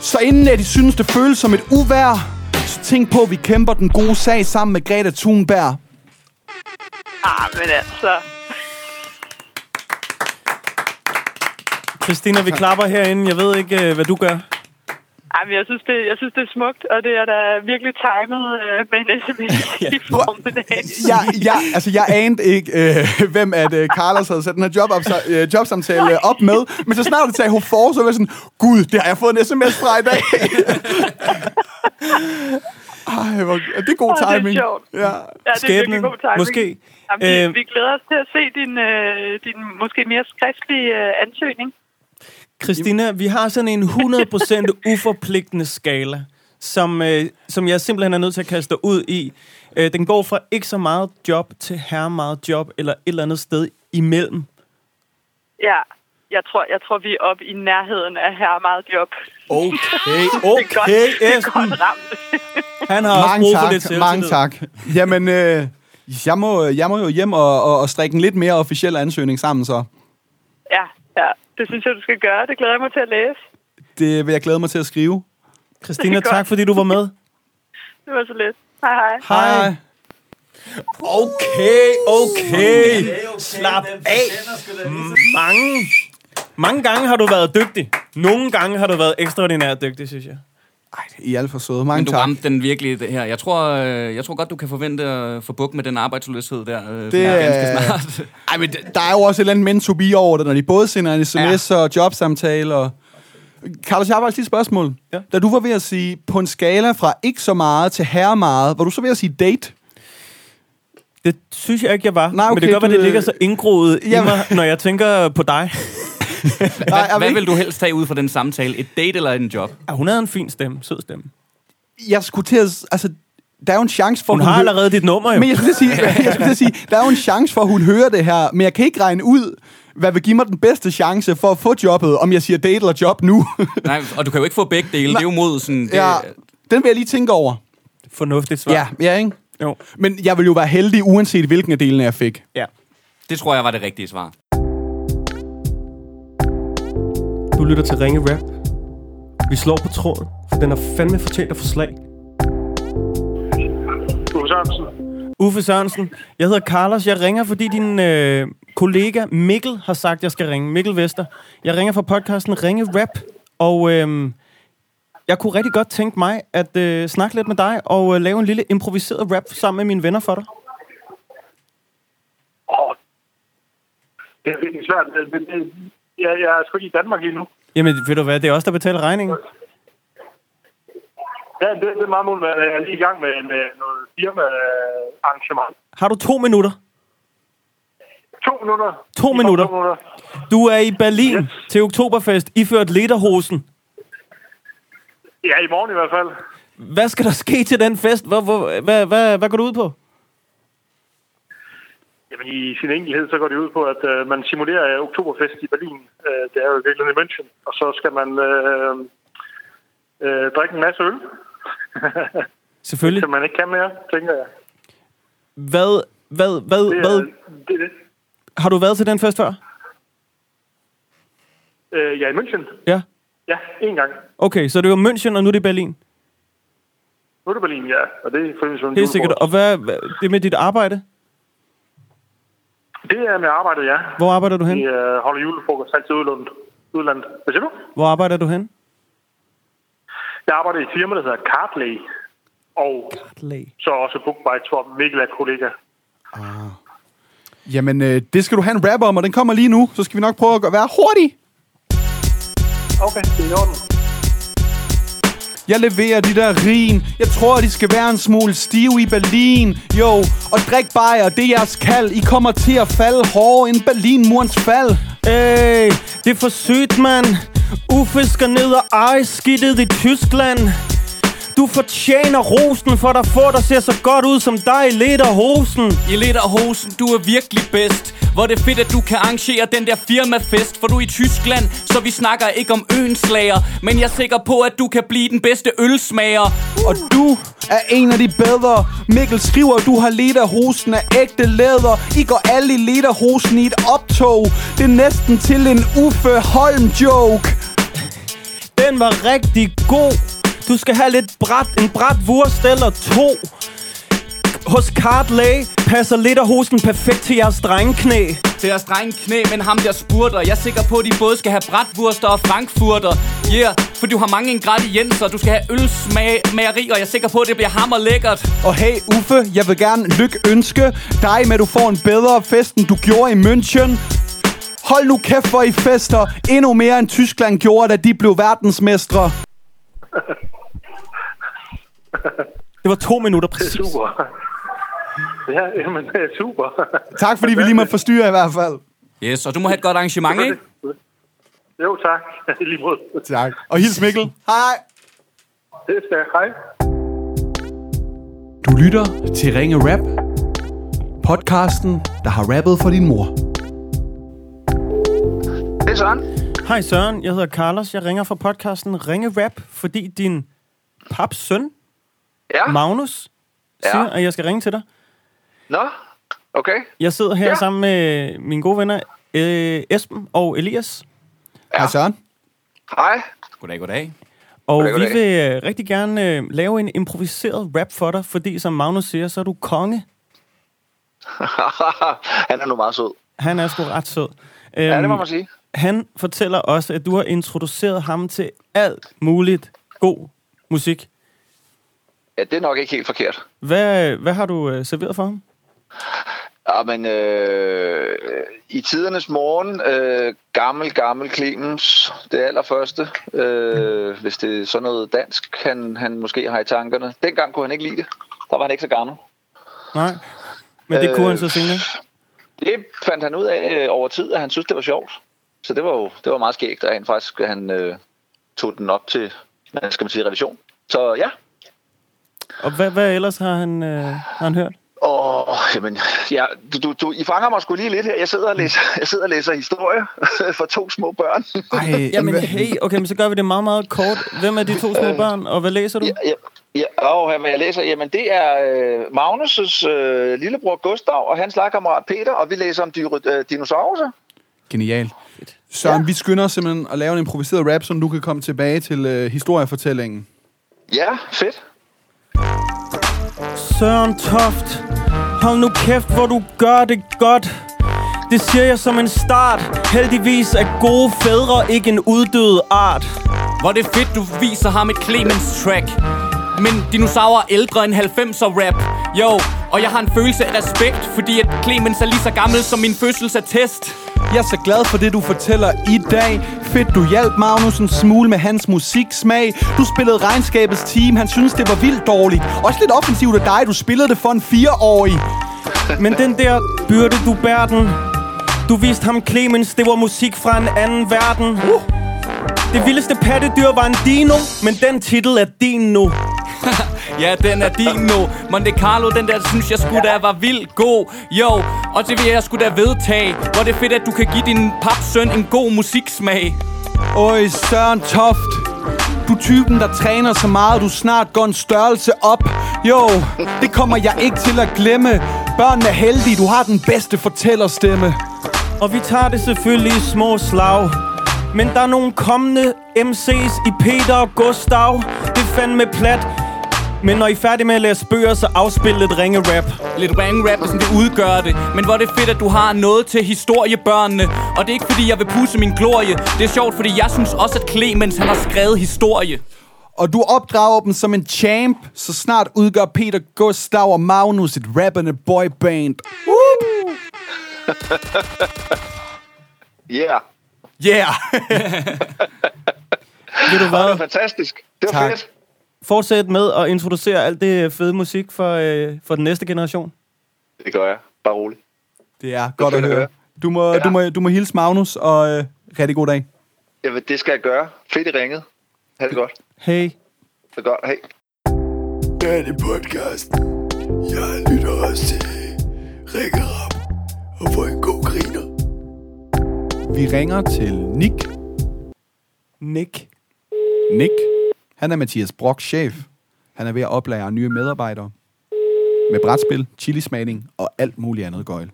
Så inden at I synes, det føles som et uvær, så tænk på, at vi kæmper den gode sag sammen med Greta Thunberg. Ah, men altså... Christina, vi klapper herinde. Jeg ved ikke, øh, hvad du gør. Ej, men jeg synes, det, jeg synes, det er smukt, og det er da virkelig timet øh, med en sms i formiddag. jeg, jeg, altså, jeg anede ikke, øh, hvem at øh, Carlos havde sat den her job øh, jobsamtale øh, op med. Men så snart det sagde Hofor, så var jeg sådan, Gud, det har jeg fået en sms fra i dag. Ej, hvor, det er god Åh, det er timing. sjovt. Ja. Ja, det er virkelig god timing. måske. Jamen, vi, Øh, vi glæder os til at se din, øh, din måske mere skriftlige øh, ansøgning. Christina, vi har sådan en 100% uforpligtende skala, som, øh, som jeg simpelthen er nødt til at kaste dig ud i. Øh, den går fra ikke så meget job til her meget job, eller et eller andet sted imellem. Ja, jeg tror, jeg tror vi er oppe i nærheden af her meget job. Okay, det er godt, okay, det er godt ramt. Han har også Mange brug for tak, lidt selvtillid. mange tak. Jamen, øh, jeg, må, jeg må jo hjem og, og, og strikke en lidt mere officiel ansøgning sammen, så Ja, ja, det synes jeg, du skal gøre. Det glæder jeg mig til at læse. det vil jeg glæde mig til at skrive. Christina, tak fordi du var med. Det var så lidt. Hej, hej. Hej. Okay, okay. Slap af. Mange, mange gange har du været dygtig. Nogle gange har du været ekstraordinært dygtig, synes jeg. Ej, I er alt for søde. Mange Men du tak. ramte den virkelig det her. Jeg tror, øh, jeg tror godt, du kan forvente at få bukt med den arbejdsløshed der øh, Det det, er- ganske snart. Ej, men der er jo også et eller andet men to be over det, når de både sender en sms ja. og jobsamtale og... Carlos, jeg har faktisk et spørgsmål. Ja. Da du var ved at sige, på en skala fra ikke så meget til herre meget, var du så ved at sige date? Det synes jeg ikke, jeg var. Nej, Men det okay, kan godt være, du- det ligger så indgroet i Jamen. mig, når jeg tænker på dig. Nej, Hvad vil du helst tage ud fra den samtale? Et date eller en job? Ja, hun havde en fin stemme, sød stemme. jeg skulle til at... Altså, der er jo en chance for... Hun at har hø- allerede dit nummer, jo. Men jeg skulle, til at sige, jeg skulle sige, der er jo en chance for, at hun hører det her, men jeg kan ikke regne ud, hvad vil give mig den bedste chance for at få jobbet, om jeg siger date eller job nu. Nej, og du kan jo ikke få begge dele. Det er jo mod sådan... Det, ja, den vil jeg lige tænke over. Fornuftigt svar. Ja, ja, ikke? Jo. Men jeg vil jo være heldig, uanset hvilken af delene jeg fik. Ja. det tror jeg var det rigtige svar. Du lytter til Ringe Rap. Vi slår på tråden, for den har fandme fortjent at få slag. Uffe Sørensen. Uffe Sørensen, jeg hedder Carlos. Jeg ringer, fordi din øh, kollega Mikkel har sagt, jeg skal ringe. Mikkel Vester. Jeg ringer fra podcasten Ringe Rap, og øh, jeg kunne rigtig godt tænke mig at øh, snakke lidt med dig og øh, lave en lille improviseret rap sammen med mine venner for dig. Åh, det er virkelig svært. Men, men, jeg, jeg er sgu ikke i Danmark lige nu. Jamen, ved du hvad, det er os, der betaler regningen. Ja, det, det er meget muligt, men jeg er lige i gang med, med noget firma-arrangement. Har du to minutter? To minutter. To minutter. To minutter. Du er i Berlin yes. til Oktoberfest, iført lederhosen. Ja, i morgen i hvert fald. Hvad skal der ske til den fest? Hvor, hvor, hvad, hvad, hvad går du ud på? Jamen, i sin enkelhed, så går det ud på, at øh, man simulerer øh, Oktoberfest i Berlin. Øh, det er jo i virkeligheden i München. Og så skal man øh, øh, drikke en masse øl, Selvfølgelig. som man ikke kan mere, tænker jeg. Hvad, hvad, hvad, Det er, hvad, det, det. har du været til den fest før? Øh, ja, i München. Ja. Ja, en gang. Okay, så det var München, og nu er det Berlin. Nu er det Berlin, ja. Og det er for sådan Helt sikkert. Og hvad, hvad det med dit arbejde? Det er med arbejdet, ja. Hvor arbejder du Vi hen? øh, holder julefrokost altid udlandet. udlandet. Hvad siger du? Hvor arbejder du hen? Jeg arbejder i et firma, der hedder Cartley. Og Cartley. så også Bookbites, hvor Mikkel er kollega. Jamen, øh, det skal du have en rap om, og den kommer lige nu. Så skal vi nok prøve at gøre- være hurtig. Okay, det er i orden. Jeg leverer de der rin Jeg tror, de skal være en smule stive i Berlin Jo, og drik bajer, det er jeres kald I kommer til at falde hårdere end Berlinmurens fald Hey, det er for sygt, mand. Uffe skal ned og eje skidtet i Tyskland. Du fortjener rosen, for der får der ser så godt ud som dig. I lederhosen. I Lederhosen, du er virkelig bedst. Hvor det er fedt, at du kan arrangere den der firmafest. For du er i Tyskland, så vi snakker ikke om øenslager Men jeg er sikker på, at du kan blive den bedste ølsmager. Og du er en af de bedre. Mikkel skriver, at du har lederhosen af ægte læder. I går alle i lederhosen i et optog. Det er næsten til en Uffe Holm joke. Den var rigtig god. Du skal have lidt bræt, en bræt wurst eller to. Hos Cartley passer lederhosen perfekt til jeres drengeknæ. Til at strenge knæ, men ham der spurter Jeg er sikker på, at de både skal have bratwurster og frankfurter Yeah, for du har mange ingredienser Du skal have ølsmageri, og jeg er sikker på, at det bliver hammer lækkert Og hey Uffe, jeg vil gerne lykke ønske dig med, at du får en bedre fest, end du gjorde i München. Hold nu kæft, for I fester endnu mere, end Tyskland gjorde, da de blev verdensmestre. Det var to minutter Det er præcis. super. Ja, jamen, det er super. Tak, fordi vi lige måtte forstyrre i hvert fald. Yes, og du må have et godt arrangement, ikke? Jo, tak. Lige måde. Tak. Og hils Mikkel. Hej. Det skal jeg. Hej. Du lytter til Ringe Rap. Podcasten, der har rappet for din mor. Det er Søren. Hej Søren, jeg hedder Carlos. Jeg ringer fra podcasten Ringe Rap, fordi din paps søn, Ja. Magnus, Ja. siger, at jeg skal ringe til dig. Nå, okay. Jeg sidder her Ja. ja. sammen med mine gode venner øh, Esben og Elias. Hej Søren. Hej. Goddag, goddag. Og Goddag, vi goddag. vil øh, rigtig gerne øh, lave en improviseret rap for dig, fordi som Magnus siger, så er du konge. Han er nu meget sød. Han er sgu ret sød. Øhm, Ja, det må man sige. Han fortæller også, at du har introduceret ham til alt muligt god musik. Ja, det er nok ikke helt forkert. Hvad, hvad har du øh, serveret for ham? Ja, men øh, i tidernes morgen, øh, gammel, gammel Clemens, det allerførste, øh, hvis det er sådan noget dansk, han, han måske har i tankerne. Dengang kunne han ikke lide det. Der var han ikke så gammel. Nej, men det Øh, kunne han så senere. Det fandt han ud af øh, over tid, at han synes, det var sjovt. Så det var jo det var meget skægt, at han faktisk han, øh, tog den op til, hvad skal man sige, revision. Så ja, Og hvad, hvad ellers har han, øh, har han hørt? Åh, jamen, ja, du, du, du, I fanger mig sgu lige lidt her. Jeg sidder og læser, jeg sidder og læser historie for to små børn. Ej, Jamen, hey, okay, men så gør vi det meget, meget kort. Hvem er de to små børn, og hvad læser du? Ja, ja, ja, og hvad jeg læser, jamen det er øh, Magnus' øh, lillebror Gustav og hans lagkammerat Peter, og vi læser om dyre, øh, dinosaurer. Genialt. Søren, ja. vi skynder os simpelthen at lave en improviseret rap, så du kan komme tilbage til øh, historiefortællingen. Ja, fedt. Søren Toft, hold nu kæft, hvor du gør det godt. Det siger jeg som en start. Heldigvis er gode fædre ikke en uddød art. Hvor det fedt, du viser ham et Clemens track. Men dinosaurer er ældre end 90'er rap. Jo, og jeg har en følelse af respekt, fordi at Clemens er lige så gammel som min fødselsattest. Jeg er så glad for det, du fortæller i dag. Fedt, du hjalp Magnus en smule med hans musiksmag. Du spillede regnskabets team, han synes det var vildt dårligt. Også lidt offensivt af dig, du spillede det for en fireårig. Men den der byrde, du bærer den. Du viste ham Clemens, det var musik fra en anden verden. Uh. Det vildeste pattedyr var en dino, men den titel er din nu. Ja, den er din nu. Monte Carlo, den der, synes jeg skulle da var vildt god. Jo, og det vil jeg skulle da vedtage. Hvor det er fedt, at du kan give din papsøn en god musiksmag. Øj, Søren Toft. Du er typen, der træner så meget, du snart går en størrelse op. Jo, det kommer jeg ikke til at glemme. Børnene er heldige, du har den bedste fortællerstemme. Og vi tager det selvfølgelig i små slag. Men der er nogle kommende MC's i Peter og Gustav. Det er fandme plat. Men når I er færdige med at læse bøger, så afspil lidt ringe-rap. Lidt ring rap, som det udgør det. Men hvor det er fedt, at du har noget til historiebørnene. Og det er ikke fordi, jeg vil pusse min glorie. Det er sjovt, fordi jeg synes også, at Clemens han har skrevet historie. Og du opdrager dem som en champ, så snart udgør Peter Gustav og Magnus et rappende boyband. Yeah. Yeah! Ved du Det var hvad? fantastisk. Det var Tak. fedt. Fortsæt med at introducere alt det fede musik for, øh, for den næste generation. Det gør jeg. Bare roligt. Det er godt at fedt at høre. Du må, Ja. du må, du må hilse Magnus, og øh, rigtig god dag. Jamen, det skal jeg gøre. Fedt i ringet. Ha' det godt. Hey. Det er godt. Hej. Danny Podcast. Jeg lytter også til Rikke Rap og får en god griner. Vi ringer til Nick. Nick. Nick. Han er Mathias Brock chef. Han er ved at oplære nye medarbejdere. Med brætspil, chilismagning og alt muligt andet gøjl.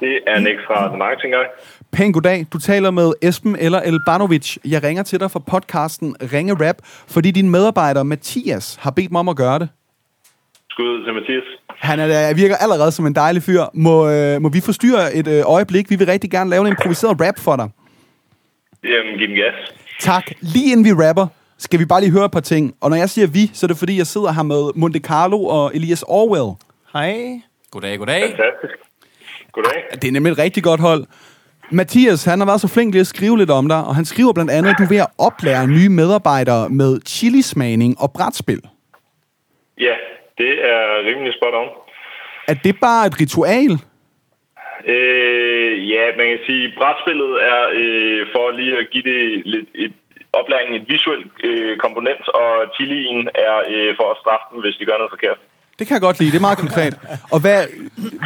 Det er Nick fra The Marketing Guy. Pæn goddag. Du taler med Esben eller Elbanovic. Jeg ringer til dig fra podcasten Ringe Rap, fordi din medarbejder Mathias har bedt mig om at gøre det. Skud ud til Mathias. Han er, virker allerede som en dejlig fyr. Må, øh, må vi forstyrre et øh, øjeblik? Vi vil rigtig gerne lave en improviseret rap for dig. Jamen, giv den gas. Tak. Lige inden vi rapper, skal vi bare lige høre et par ting. Og når jeg siger vi, så er det fordi, jeg sidder her med Monte Carlo og Elias Orwell. Hej. Goddag, goddag. Fantastisk. Goddag. Det er nemlig et rigtig godt hold. Mathias, han har været så flink til at skrive lidt om dig, og han skriver blandt andet, at du er ved at oplære nye medarbejdere med chilismagning og brætspil. Ja, det er rimelig spot on. Er det bare et ritual? Øh, ja, man kan sige, brætspillet er øh, for lige at give det lidt et, oplæringen et visuelt øh, komponent, og chilien er øh, for at straffe dem, hvis de gør noget forkert. Det kan jeg godt lide, det er meget konkret. Og hvad,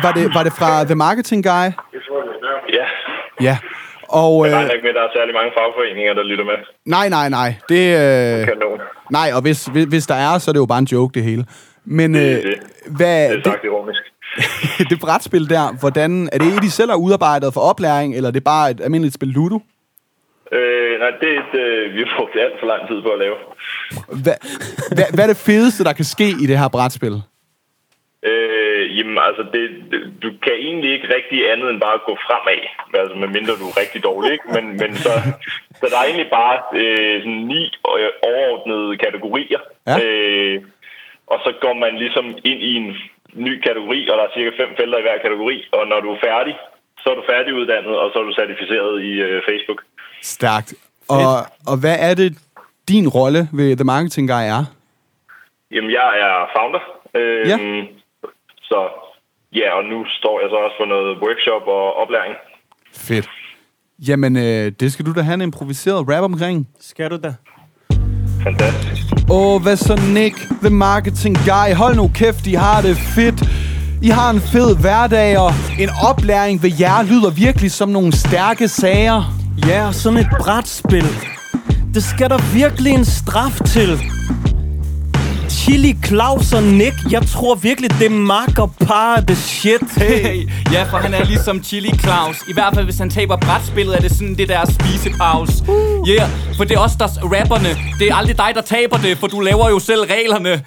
var, det, var det fra The Marketing Guy? Ja, Ja. Og jeg øh, regner ikke med, at der er særlig mange fagforeninger, der lytter med. nej, nej, nej. Det, øh, Kanon. nej, og hvis, hvis, hvis der er, så er det jo bare en joke, det hele. Men øh, Det- det- hvad, Det er sagt ironisk. det, det brætspil der, hvordan, er det et, de selv har udarbejdet for oplæring, eller er det bare et almindeligt spil Ludo? Øh, nej, det er et, øh, vi har brugt alt for lang tid på at lave. Hvad, hvad, hvad er det fedeste, der kan ske i det her brætspil? Øh, jamen, altså, det, det, du kan egentlig ikke rigtig andet end bare at gå fremad. Altså, medmindre du er rigtig dårlig, ikke? Men, men så, så der er egentlig bare øh, sådan ni øh, overordnede kategorier. Ja. Øh, og så går man ligesom ind i en ny kategori, og der er cirka fem felter i hver kategori. Og når du er færdig, så er du færdiguddannet, og så er du certificeret i øh, Facebook. Stærkt. Og, og hvad er det, din rolle ved The Marketing Guy er? Jamen, jeg er founder. Øh, Ja. Så ja, og nu står jeg så også for noget workshop og oplæring. Fedt. Jamen, øh, det skal du da have en improviseret rap omkring. Skal du da? Fantastisk. Åh, oh, hvad så Nick, the marketing guy? Hold nu kæft, I har det fedt. I har en fed hverdag, og en oplæring ved jer lyder virkelig som nogle stærke sager. Ja, sådan et brætspil. Det skal der virkelig en straf til. Chili, Claus og Nick, jeg tror virkelig, det er Mark og par the shit. Hey, ja, for han er ligesom Chili Claus. I hvert fald, hvis han taber brætspillet, er det sådan det der spisepause. Yeah, for det er os, der er rapperne. Det er aldrig dig, der taber det, for du laver jo selv reglerne.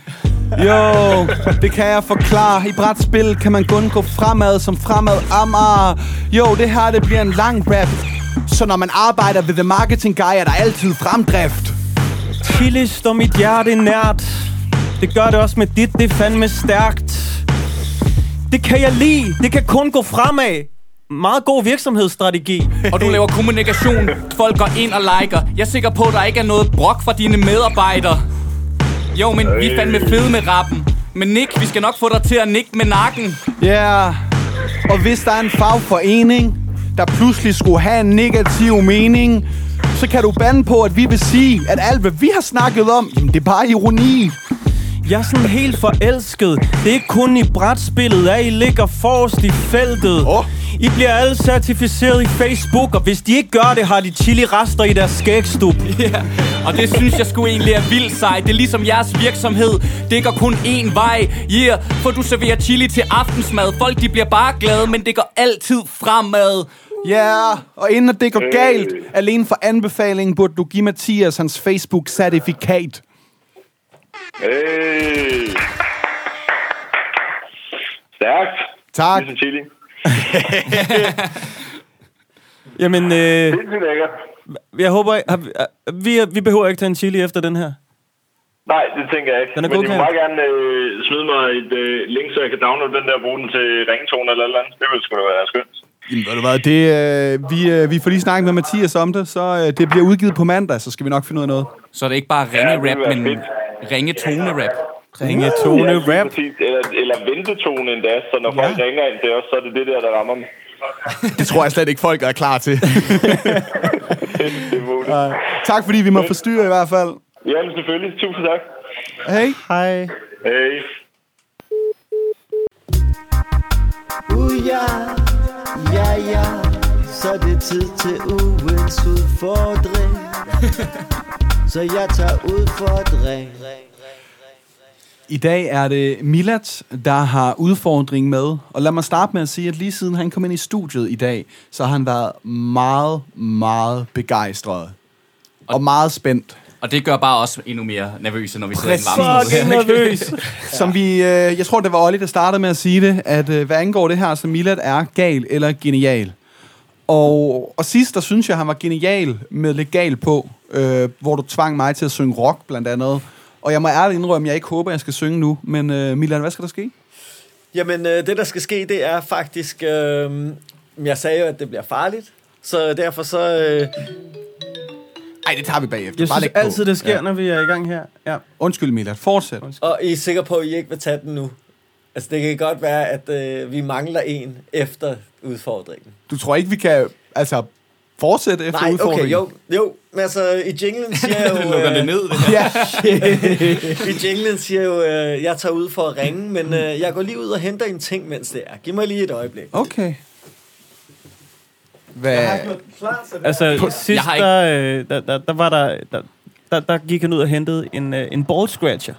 Jo, det kan jeg forklare. I brætspil kan man kun gå fremad som fremad Amager. Jo, det her det bliver en lang rap. Så når man arbejder ved The Marketing Guy, er der altid fremdrift. Chili står mit hjerte nært. Det gør det også med dit, det er fandme stærkt. Det kan jeg lide. Det kan kun gå fremad. Meget god virksomhedsstrategi. Og du laver kommunikation. Folk går ind og liker. Jeg er sikker på, at der ikke er noget brok fra dine medarbejdere. Jo, men vi er fandme fede med rappen. Men Nick, vi skal nok få dig til at nikke med nakken. Ja, yeah. og hvis der er en fagforening, der pludselig skulle have en negativ mening, så kan du bande på, at vi vil sige, at alt, hvad vi har snakket om, jamen, det er bare ironi. Jeg er sådan helt forelsket. Det er ikke kun i brætspillet, at I ligger forrest i feltet. Åh. I bliver alle certificeret i Facebook, og hvis de ikke gør det, har de chili-rester i deres skægstub. Ja, og det synes jeg sgu egentlig er vildt sejt. Det er ligesom jeres virksomhed. Det går kun én vej. Yeah, for du serverer chili til aftensmad. Folk de bliver bare glade, men det går altid fremad. Ja, yeah. og inden at det går galt, alene for anbefalingen, burde du give Mathias hans Facebook-certifikat. Hey. Stærkt. Tak. Ligesom chili. Jamen, øh, lækkert. jeg håber, har, vi, vi behøver ikke tage en chili efter den her. Nej, det tænker jeg ikke. Den er Men du må bare gerne øh, smide mig et øh, link, så jeg kan downloade den der og bruge den til ringetone eller eller andet. Det ville sgu da være skønt. Jamen, ved du hvad, det, øh, vi, øh, vi får lige snakket med Mathias om det, så øh, det bliver udgivet på mandag, så skal vi nok finde ud af noget. Så er det ikke bare Ja, det ringe-rap, være men ringe-tone-rap. Ringe tone Ja. Eller, eller ventetone endda, så når folk ringer ind til os, så er det det der, der rammer dem. Det tror jeg slet ikke, folk er klar til. det er muligt. tak fordi vi må forstyrre i hvert fald. Jamen selvfølgelig. Tusind tak. Hej. Hej. Hey. Uh ja, ja ja, så er det tid til ugens udfordring. så jeg tager udfordring. I dag er det Milat, der har udfordring med. Og lad mig starte med at sige, at lige siden han kom ind i studiet i dag, så har han været meget, meget begejstret. Og meget spændt. Og det gør bare os endnu mere nervøse, når vi sidder i en varme. Fucking nervøs. Som vi, øh, jeg tror, det var Olli, der startede med at sige det, at øh, hvad angår det her, så Milat er gal eller genial. Og, og sidst, der synes jeg, han var genial med legal på, øh, hvor du tvang mig til at synge rock, blandt andet. Og jeg må ærligt indrømme, at jeg ikke håber, at jeg skal synge nu. Men øh, Milan, hvad skal der ske? Jamen, øh, det der skal ske, det er faktisk... Øh, jeg sagde jo, at det bliver farligt. Så derfor så... Øh, Nej, det tager vi bagefter. Jeg Bare synes læg på. altid, det sker, når vi er i gang her. Ja. Undskyld, Milan. Fortsæt. og I er sikre på, at I ikke vil tage den nu? Altså, det kan godt være, at øh, vi mangler en efter udfordringen. Du tror ikke, vi kan altså, fortsætte efter Nej, okay, udfordringen? jo, jo. Men altså, i jinglen siger jeg jo... Lukker det ned, det her. Ja. I jinglen siger jeg jo, øh, jeg tager ud for at ringe, men øh, jeg går lige ud og henter en ting, mens det er. Giv mig lige et øjeblik. Okay. Hvad? Jeg har gjort klar til det. Altså, sidst, Jeg har ikke- der, øh, der, der, der, var der, der, der, der gik han ud og hentede en, øh, en ball scratcher,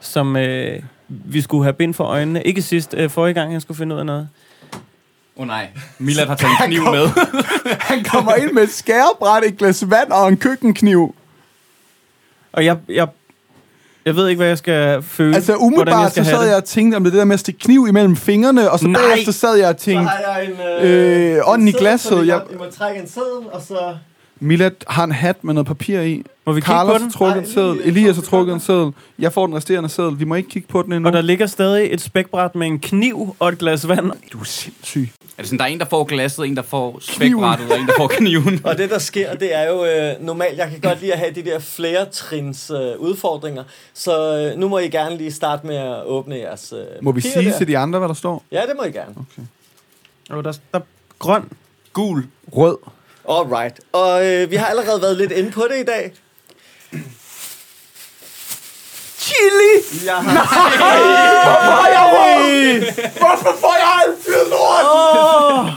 som øh, vi skulle have bind for øjnene. Ikke sidst, øh, forrige gang, han skulle finde ud af noget. Åh oh, nej, Milad har taget en kniv med. Han kommer ind med et skærebræt, et glas vand og en køkkenkniv. Og jeg, jeg, jeg ved ikke, hvad jeg skal føle. Altså hvordan umiddelbart skal så sad det. jeg og tænkte om det der med at stikke kniv imellem fingrene, og så Nej. bagefter sad jeg og Så tænkte, har jeg en... Øh, ånden i glasset, jeg- I må trække en seddel, og så... Milad har en hat med noget papir i. Må vi kigge på Carlos den? har trukket en seddel. Elias har trukket en seddel. Jeg får den resterende seddel. Vi må ikke kigge på den endnu. Og der ligger stadig et spækbræt med en kniv og et glas vand. Du er sindssyg. Er det sådan, der er en, der får glasset, en, der får spækbrættet, og en, der får kniven? Og det, der sker, det er jo øh, normalt, jeg kan godt lide at have de der flere trins øh, udfordringer, så øh, nu må I gerne lige starte med at åbne jeres øh, Må vi sige der. til de andre, hvad der står? Ja, det må I gerne. Og der, der grøn. Gul. Rød. Alright. Og øh, vi har allerede været lidt inde på det i dag. Chili! Jeg Nej! Hvorfor har jeg råd? Hvorfor får jeg altid lort? Oh.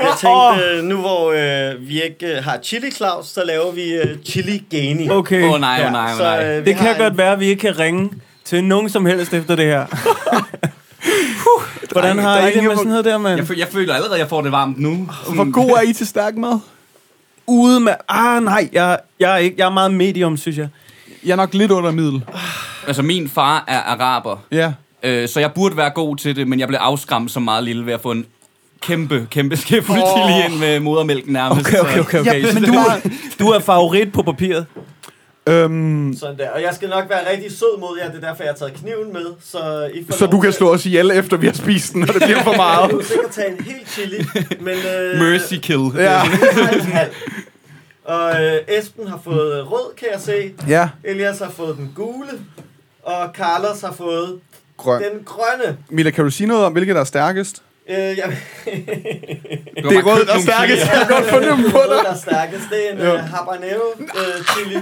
Jeg tænkte, øh, nu hvor øh, vi ikke øh, har Chili Claus, så laver vi øh, Chili Gani. Okay. Åh, nej, åh, nej, åh, nej. øh, vi Det kan har godt være, at vi ikke kan ringe til nogen som helst efter det her. Puh, Hvordan har I det med sådan noget der, mand? Jeg, føl, jeg føler allerede, at jeg får det varmt nu. Hvor god er I til stærk mad? Ude med... Ah, nej, jeg, jeg, er ikke, jeg er meget medium, synes jeg. Jeg er nok lidt under middel. Altså, min far er araber, Ja. øh, så jeg burde være god til det, men jeg blev afskræmt så meget lille ved at få en kæmpe, kæmpe skæfuld oh. chili ind med modermælk nærmest. Okay, okay, okay. okay. Ja, Så men du, er, du er favorit på papiret. Øhm, Sådan der. Og jeg skal nok være rigtig sød mod jer, det er derfor, jeg har taget kniven med. Så, I får så du kan slå os ihjel, efter vi har spist den, når det bliver for meget. kunne sikkert tage en hel chili, men... Øh, Mercy kill. Ja. Og øh, Esben har fået rød, kan jeg se. Ja, Elias har fået den gule. Og Carlos har fået grøn. den grønne. Mila, kan du sige noget om, hvilket der er stærkest? Øh, har Det er rød, der er stærkest. Jeg kan godt fornemme på rød, dig. der er stærkest. Det er en øh, habanero øh, chili.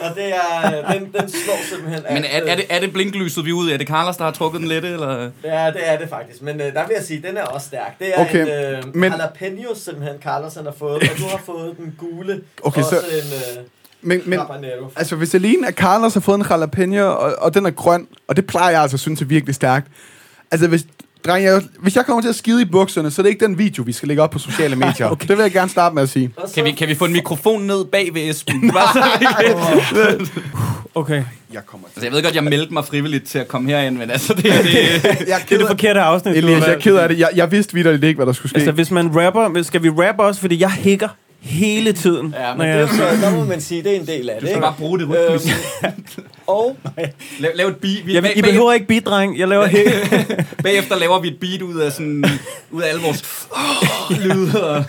Og det er, den, den slår simpelthen Men er, er, det, er det blinklyset, vi er ude i? Er det Carlos, der har trukket den lette, eller? Ja, det er det faktisk. Men øh, der vil jeg sige, den er også stærk. Det er Okay, en øh, men- jalapeno, simpelthen, Carlos han har fået. Og du har fået den gule. Okay, også så- en øh, Men, men habanero. altså, hvis alene at Carlos har fået en jalapeno, og, og den er grøn, og det plejer jeg altså at synes er virkelig stærkt. Altså, hvis, dreng, jeg, hvis jeg kommer til at skide i bukserne, så er det ikke den video, vi skal lægge op på sociale medier. okay. Det vil jeg gerne starte med at sige. Kan vi, kan vi få en mikrofon ned bag ved Esben? Bare så vi kan- Okay. Jeg kommer altså, jeg ved godt, jeg meldte mig frivilligt til at komme herind, men altså, det, det, Jeg er Det er det forkerte afsnit. Elias, jeg er ked af det. Jeg, jeg vidste vidderligt ikke, hvad der skulle ske. Altså, hvis man rapper... Skal vi rappe også? Fordi jeg hækker hele tiden. Ja, men når det er jeg, så, der må man sige, det er en del af det. du skal bare bruge det rytmisk. Øhm, og Lav, lav et beat. Vi, jeg, bag, I behøver ikke beat, dreng. Jeg laver hæk. bagefter laver vi et beat ud af, sådan, ud af alle vores lyde. Og,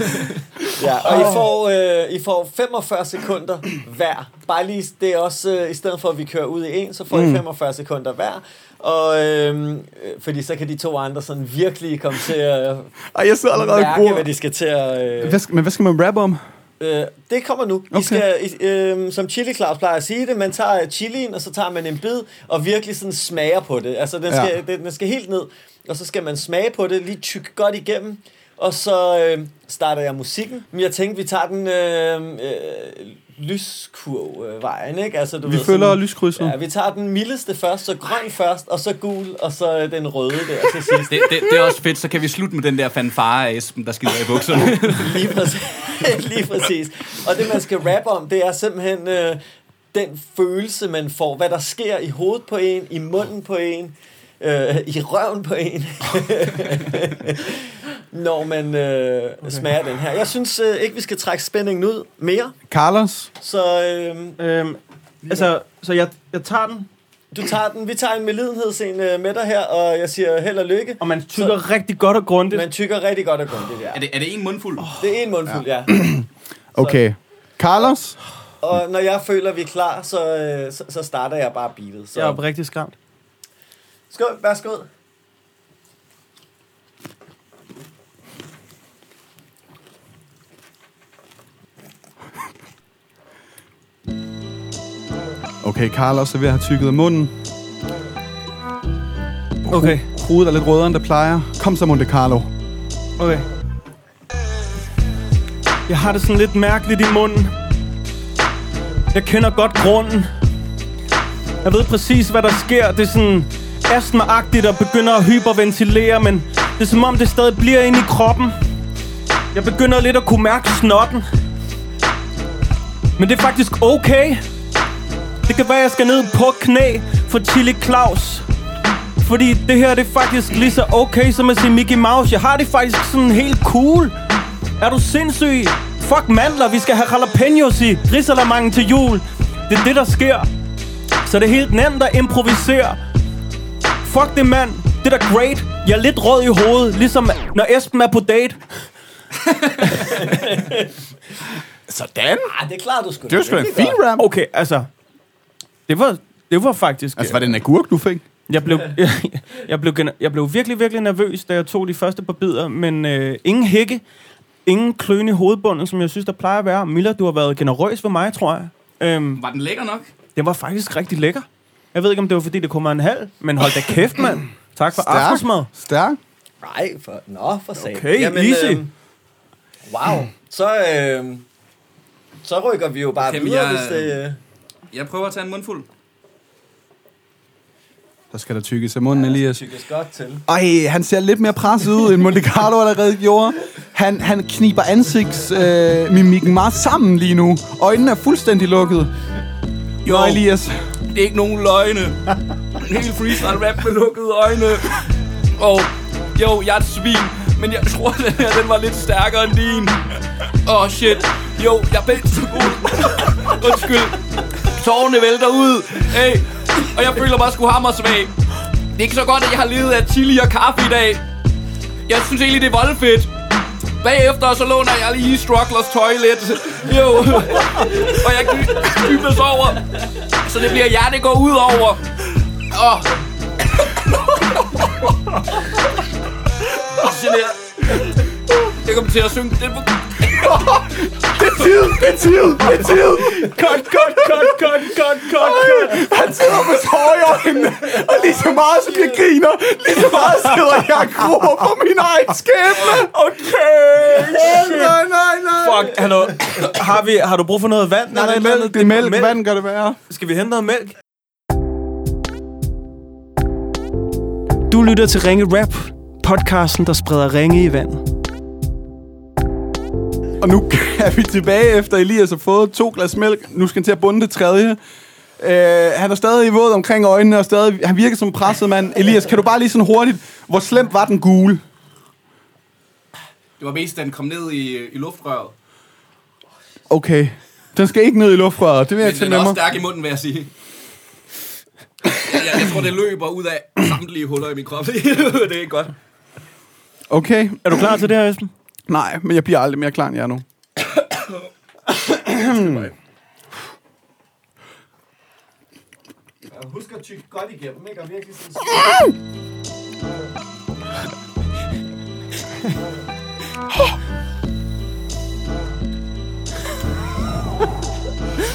Ja, og I får, øh, I får 45 sekunder hver. Bare lige, det er også, øh, i stedet for at vi kører ud i en, så får I 45 sekunder hver. Og øh, fordi så kan de to andre sådan virkelig komme til at Ej, jeg sidder allerede mærke, gruer. hvad de skal til at... Øh, Hvad skal, men hvad skal man rappe om? øh, det kommer nu. I Okay. skal, I, øh, som Chili Claus plejer at sige det, man tager chilien, og så tager man en bid, og virkelig sådan smager på det. Altså, den skal, Ja. den, den skal helt ned, og så skal man smage på det, lige tykke godt igennem, og så øh, starter jeg musikken. Men jeg tænkte, vi tager den øh, øh, lyskurv-vejen, ikke? Altså, du Vi ved, følger sådan- lyskrydset. Ja, vi tager den mildeste først, så grøn først, og så gul, og så øh, den røde der til sidst. det, det, det, er også fedt, så kan vi slutte med den der fanfare af Esben, der skider i bukserne. Lige præcis. Lige præcis. Og det, man skal rappe om, det er simpelthen øh, den følelse, man får. Hvad der sker i hovedet på en, i munden på en, øh, i røven på en. når man øh, okay. smager den her. Jeg synes øh, ikke, vi skal trække spændingen ud mere. Carlos? Så øh, øhm, altså, så jeg, jeg tager den, du tager den. Vi tager en medlidenhedsscene øh, med dig her, og jeg siger held og lykke. og man tykker så, rigtig godt og grundigt. Man tykker rigtig godt og grundigt, ja. er, det, er det en mundfuld? Det er en mundfuld, ja. Okay. Carlos? Og når jeg føler, vi er klar, så, øh, så, så starter jeg bare beatet. Så. Jeg er oprigtig skræmt. Skål, værsgo. Okay, Carlos er ved at have tykket munden. Okay, Hovedet er lidt rødere, end det plejer. Kom så, Monte Carlo. okay. Jeg har det sådan lidt mærkeligt i munden. Jeg kender godt grunden. Jeg ved præcis, hvad der sker. Det er sådan astmaagtigt og begynder at hyperventilere, men det er som om, det stadig bliver inde i kroppen. Jeg begynder lidt at kunne mærke snotten. Men det er faktisk okay. Det kan være, jeg skal ned på knæ for Chili Claus. Fordi det her, det er faktisk lige så okay som at se Mickey Mouse. Jeg har det faktisk sådan helt cool. Er du sindssyg? Fuck mandler, vi skal have jalapenos i risalamangen til jul. Det er det, der sker. Så det er helt nemt at improvisere. Fuck det, mand. Det er da great. Jeg er lidt rød i hovedet, ligesom når Esben er på date. Sådan. Ah, det klarer du sgu. Det var sgu da en fin rap. Okay, altså... Det var, det var faktisk... Altså, var det en agurk, du fik? Jeg blev, jeg, jeg, blev, jeg blev virkelig, virkelig nervøs, da jeg tog de første par bidder, men øh, ingen hække, ingen kløn i hovedbunden, som jeg synes, der plejer at være. Miller, du har været generøs for mig, tror jeg. Øhm, Var den lækker nok? Den var faktisk rigtig lækker. Jeg ved ikke, om det var, fordi det kun var en halv, men hold da kæft, mand. Tak for Stærk. aftensmad. Stærk. Nej, for, nå, for satan. Okay, easy. Øh, wow. Så, øh, så rykker vi jo bare Okay, videre, jeg- hvis det... Øh, Jeg prøver at tage en mundfuld. Så skal der tykkes af munden, Elias. tykkes godt til. Ej, han ser lidt mere presset ud, end Monte Carlo allerede gjorde. Han, han kniber ansigtsmimikken øh, meget sammen lige nu. Øjnene er fuldstændig lukket. Jo, Nå, Elias. Det er ikke nogen løgne. En hel freestyle rap med lukkede øjne. Og jo, jeg er et svin, men jeg tror, den her den var lidt stærkere end din. Åh, oh, shit. Jo, jeg er så god. Undskyld. Tårne vælter ud. Hey. Og jeg føler mig sgu hammersvag. Det er ikke så godt, at jeg har levet af chili og kaffe i dag. Jeg synes egentlig, det er voldfedt. Bagefter så låner jeg lige Strugglers Toilet. Jo. og jeg dybes over. Så det bliver jer, det går ud over. Åh. Og sådan jeg. Jeg kommer til at synge. Det tid, det er tid, det er tid. Cut, cut, cut, cut, cut, cut, cut. Han sidder med i øjnene, og lige så meget som jeg griner, lige så meget sidder jeg og gruer på min egen skæbne. Okay. Nej, nej, nej. Fuck, hallo. Har, vi, har du brug for noget vand? Nej, det er mælk, det er mælk. Vand kan det være. Skal vi hente noget mælk? Du lytter til Ringe Rap, podcasten, der spreder ringe i vandet. Og nu er vi tilbage efter Elias har fået to glas mælk. Nu skal han til at bunde det tredje. Uh, han er stadig våd omkring øjnene, og stadig, han virker som en presset mand. Elias, kan du bare lige sådan hurtigt, hvor slemt var den gule? Det var mest, da den kom ned i, i luftrøret. Okay. Den skal ikke ned i luftrøret. Det vil jeg Men tage den med er mig. også stærk i munden, vil jeg sige. Jeg, jeg tror, det løber ud af samtlige huller i min krop. det er ikke godt. Okay. Er du klar til det her, Esben? Nej, men jeg bliver aldrig mere klar end jeg er nu. Husk at tykke godt igennem, ikke? Og virkelig sådan...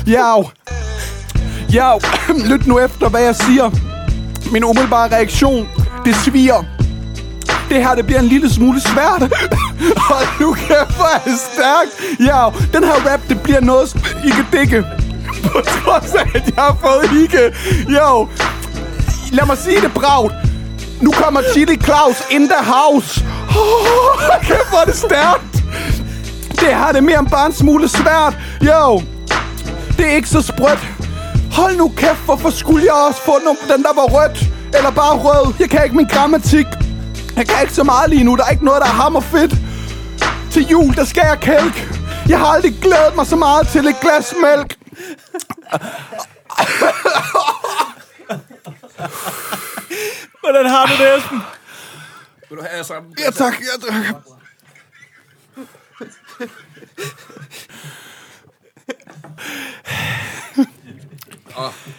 Jau. Jau. Lyt nu efter, hvad jeg siger. Min umiddelbare reaktion, det sviger. Det her, det bliver en lille smule svært. Hold nu kæft, hvor er stærkt. Den her rap, det bliver noget I kan dække. På trods af, at jeg har fået ikke. Jo. Lad mig sige det bragt. Nu kommer Chili Claus in the house. Oh, kæft, hvor er det stærkt. Det her, det er mere end bare en smule svært. Jo. Det er ikke så sprødt. Hold nu kæft, hvorfor skulle jeg også få den, der var rødt? Eller bare rød? Jeg kan ikke min grammatik. Jeg kan ikke så meget lige nu. Der er ikke noget, der er hammer fedt. Til jul, der skal jeg kælk. Jeg har aldrig glædet mig så meget til et glas mælk. Hvordan har du det, Esben? Vil du have sammen? Ja tak, ja tak.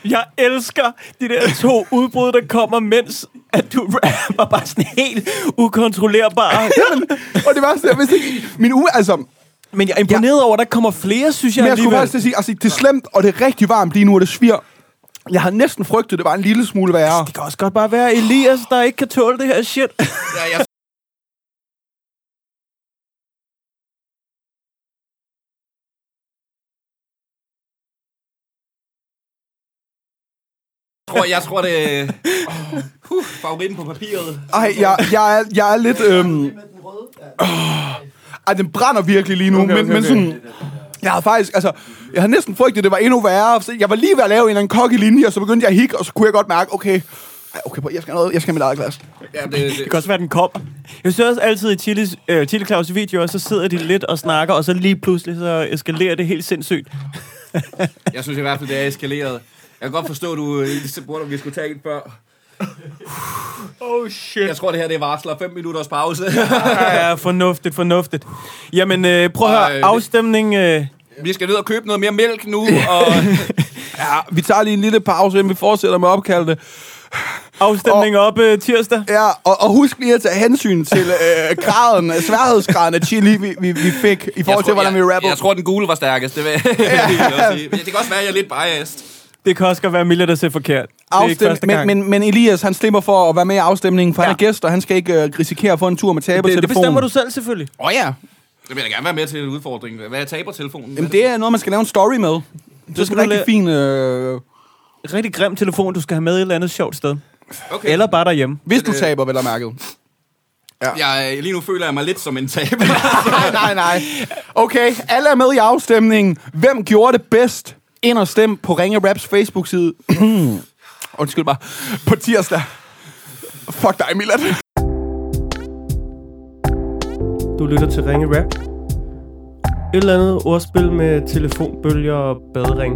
Jeg elsker de der to udbrud, der kommer, mens at du rapper bare sådan helt ukontrollerbar. Og det værste er, hvis ikke... Min uge, altså... Men jeg er imponeret over, at der kommer flere, synes jeg Men jeg skulle alligevel. faktisk til at sige, altså, det er slemt, og det er rigtig varmt lige nu, og det svir. Jeg har næsten frygtet, det var en lille smule værre. Det kan også godt bare være Elias, der ikke kan tåle det her shit. Ja, jeg tror, jeg tror, det er uh, favoritten på papiret. Ej, jeg, jeg, er, jeg er lidt... Øhm, øh, ej, den brænder virkelig lige nu, okay, okay, men, men sådan... Jeg havde faktisk, altså, jeg havde næsten frygtet, at det var endnu værre. Så Jeg var lige ved at lave en eller anden kok i linje, og så begyndte jeg at hikke, og så kunne jeg godt mærke, okay, ej, okay, jeg skal have noget, jeg skal have mit eget glas. Ja, det, Det det, kan også være, den kommer. Jeg synes også altid i Chilis, øh, Chili Claus videoer, så sidder de lidt og snakker, og så lige pludselig så eskalerer det helt sindssygt. jeg synes i hvert fald, det er eskaleret. Jeg kan godt forstå, at du øh, spurgte, om vi skulle tage en før. Oh shit. Jeg tror, det her det er varsler 5 minutters pause. Ja, ja, fornuftigt, fornuftigt. Jamen, øh, prøv at Og, høre, øh, afstemning... Øh, vi skal ned og købe noget mere mælk nu, og Ja, vi tager lige en lille pause, inden vi fortsætter med opkaldet. afstemning op øh, tirsdag. Ja, og, og husk lige at tage hensyn til øh, graden, sværhedsgraden af chili, vi, vi, vi fik, i forhold jeg til, hvordan vi jeg, rapper. jeg tror, den gule var stærkest. Det, vil, ja. det, vil jeg sige. det kan også være, at jeg er lidt biased. Det kan også godt være, Emilie, der ser forkert. Det er Afstem, men, men, men Elias, han slipper for at være med i afstemningen, for ja. han Ja. er gæst, og han skal ikke øh, risikere at få en tur med det, det tabertelefonen. bestemmer du selv, selvfølgelig. Åh oh, ja. Det vil jeg da gerne være med til en udfordring. Hvad er tabertelefonen? Jamen, det er noget, man skal lave en story med. Det er en du rigtig la- fin... Øh, Rigtig grim telefon, du skal have med et eller andet sjovt sted. Okay. Eller bare derhjemme. hvis du taber, vel og mærket. Jeg, lige nu føler jeg mig lidt som en taber. nej, nej, nej. Okay, alle er med i afstemningen. Hvem gjorde det bedst? Ind og stem på Ringe Raps Facebook-side. Undskyld mig. På tirsdag. Fuck dig, Milan. Du lytter til Ringe Rap. Et eller andet ordspil med telefonbølger og badering.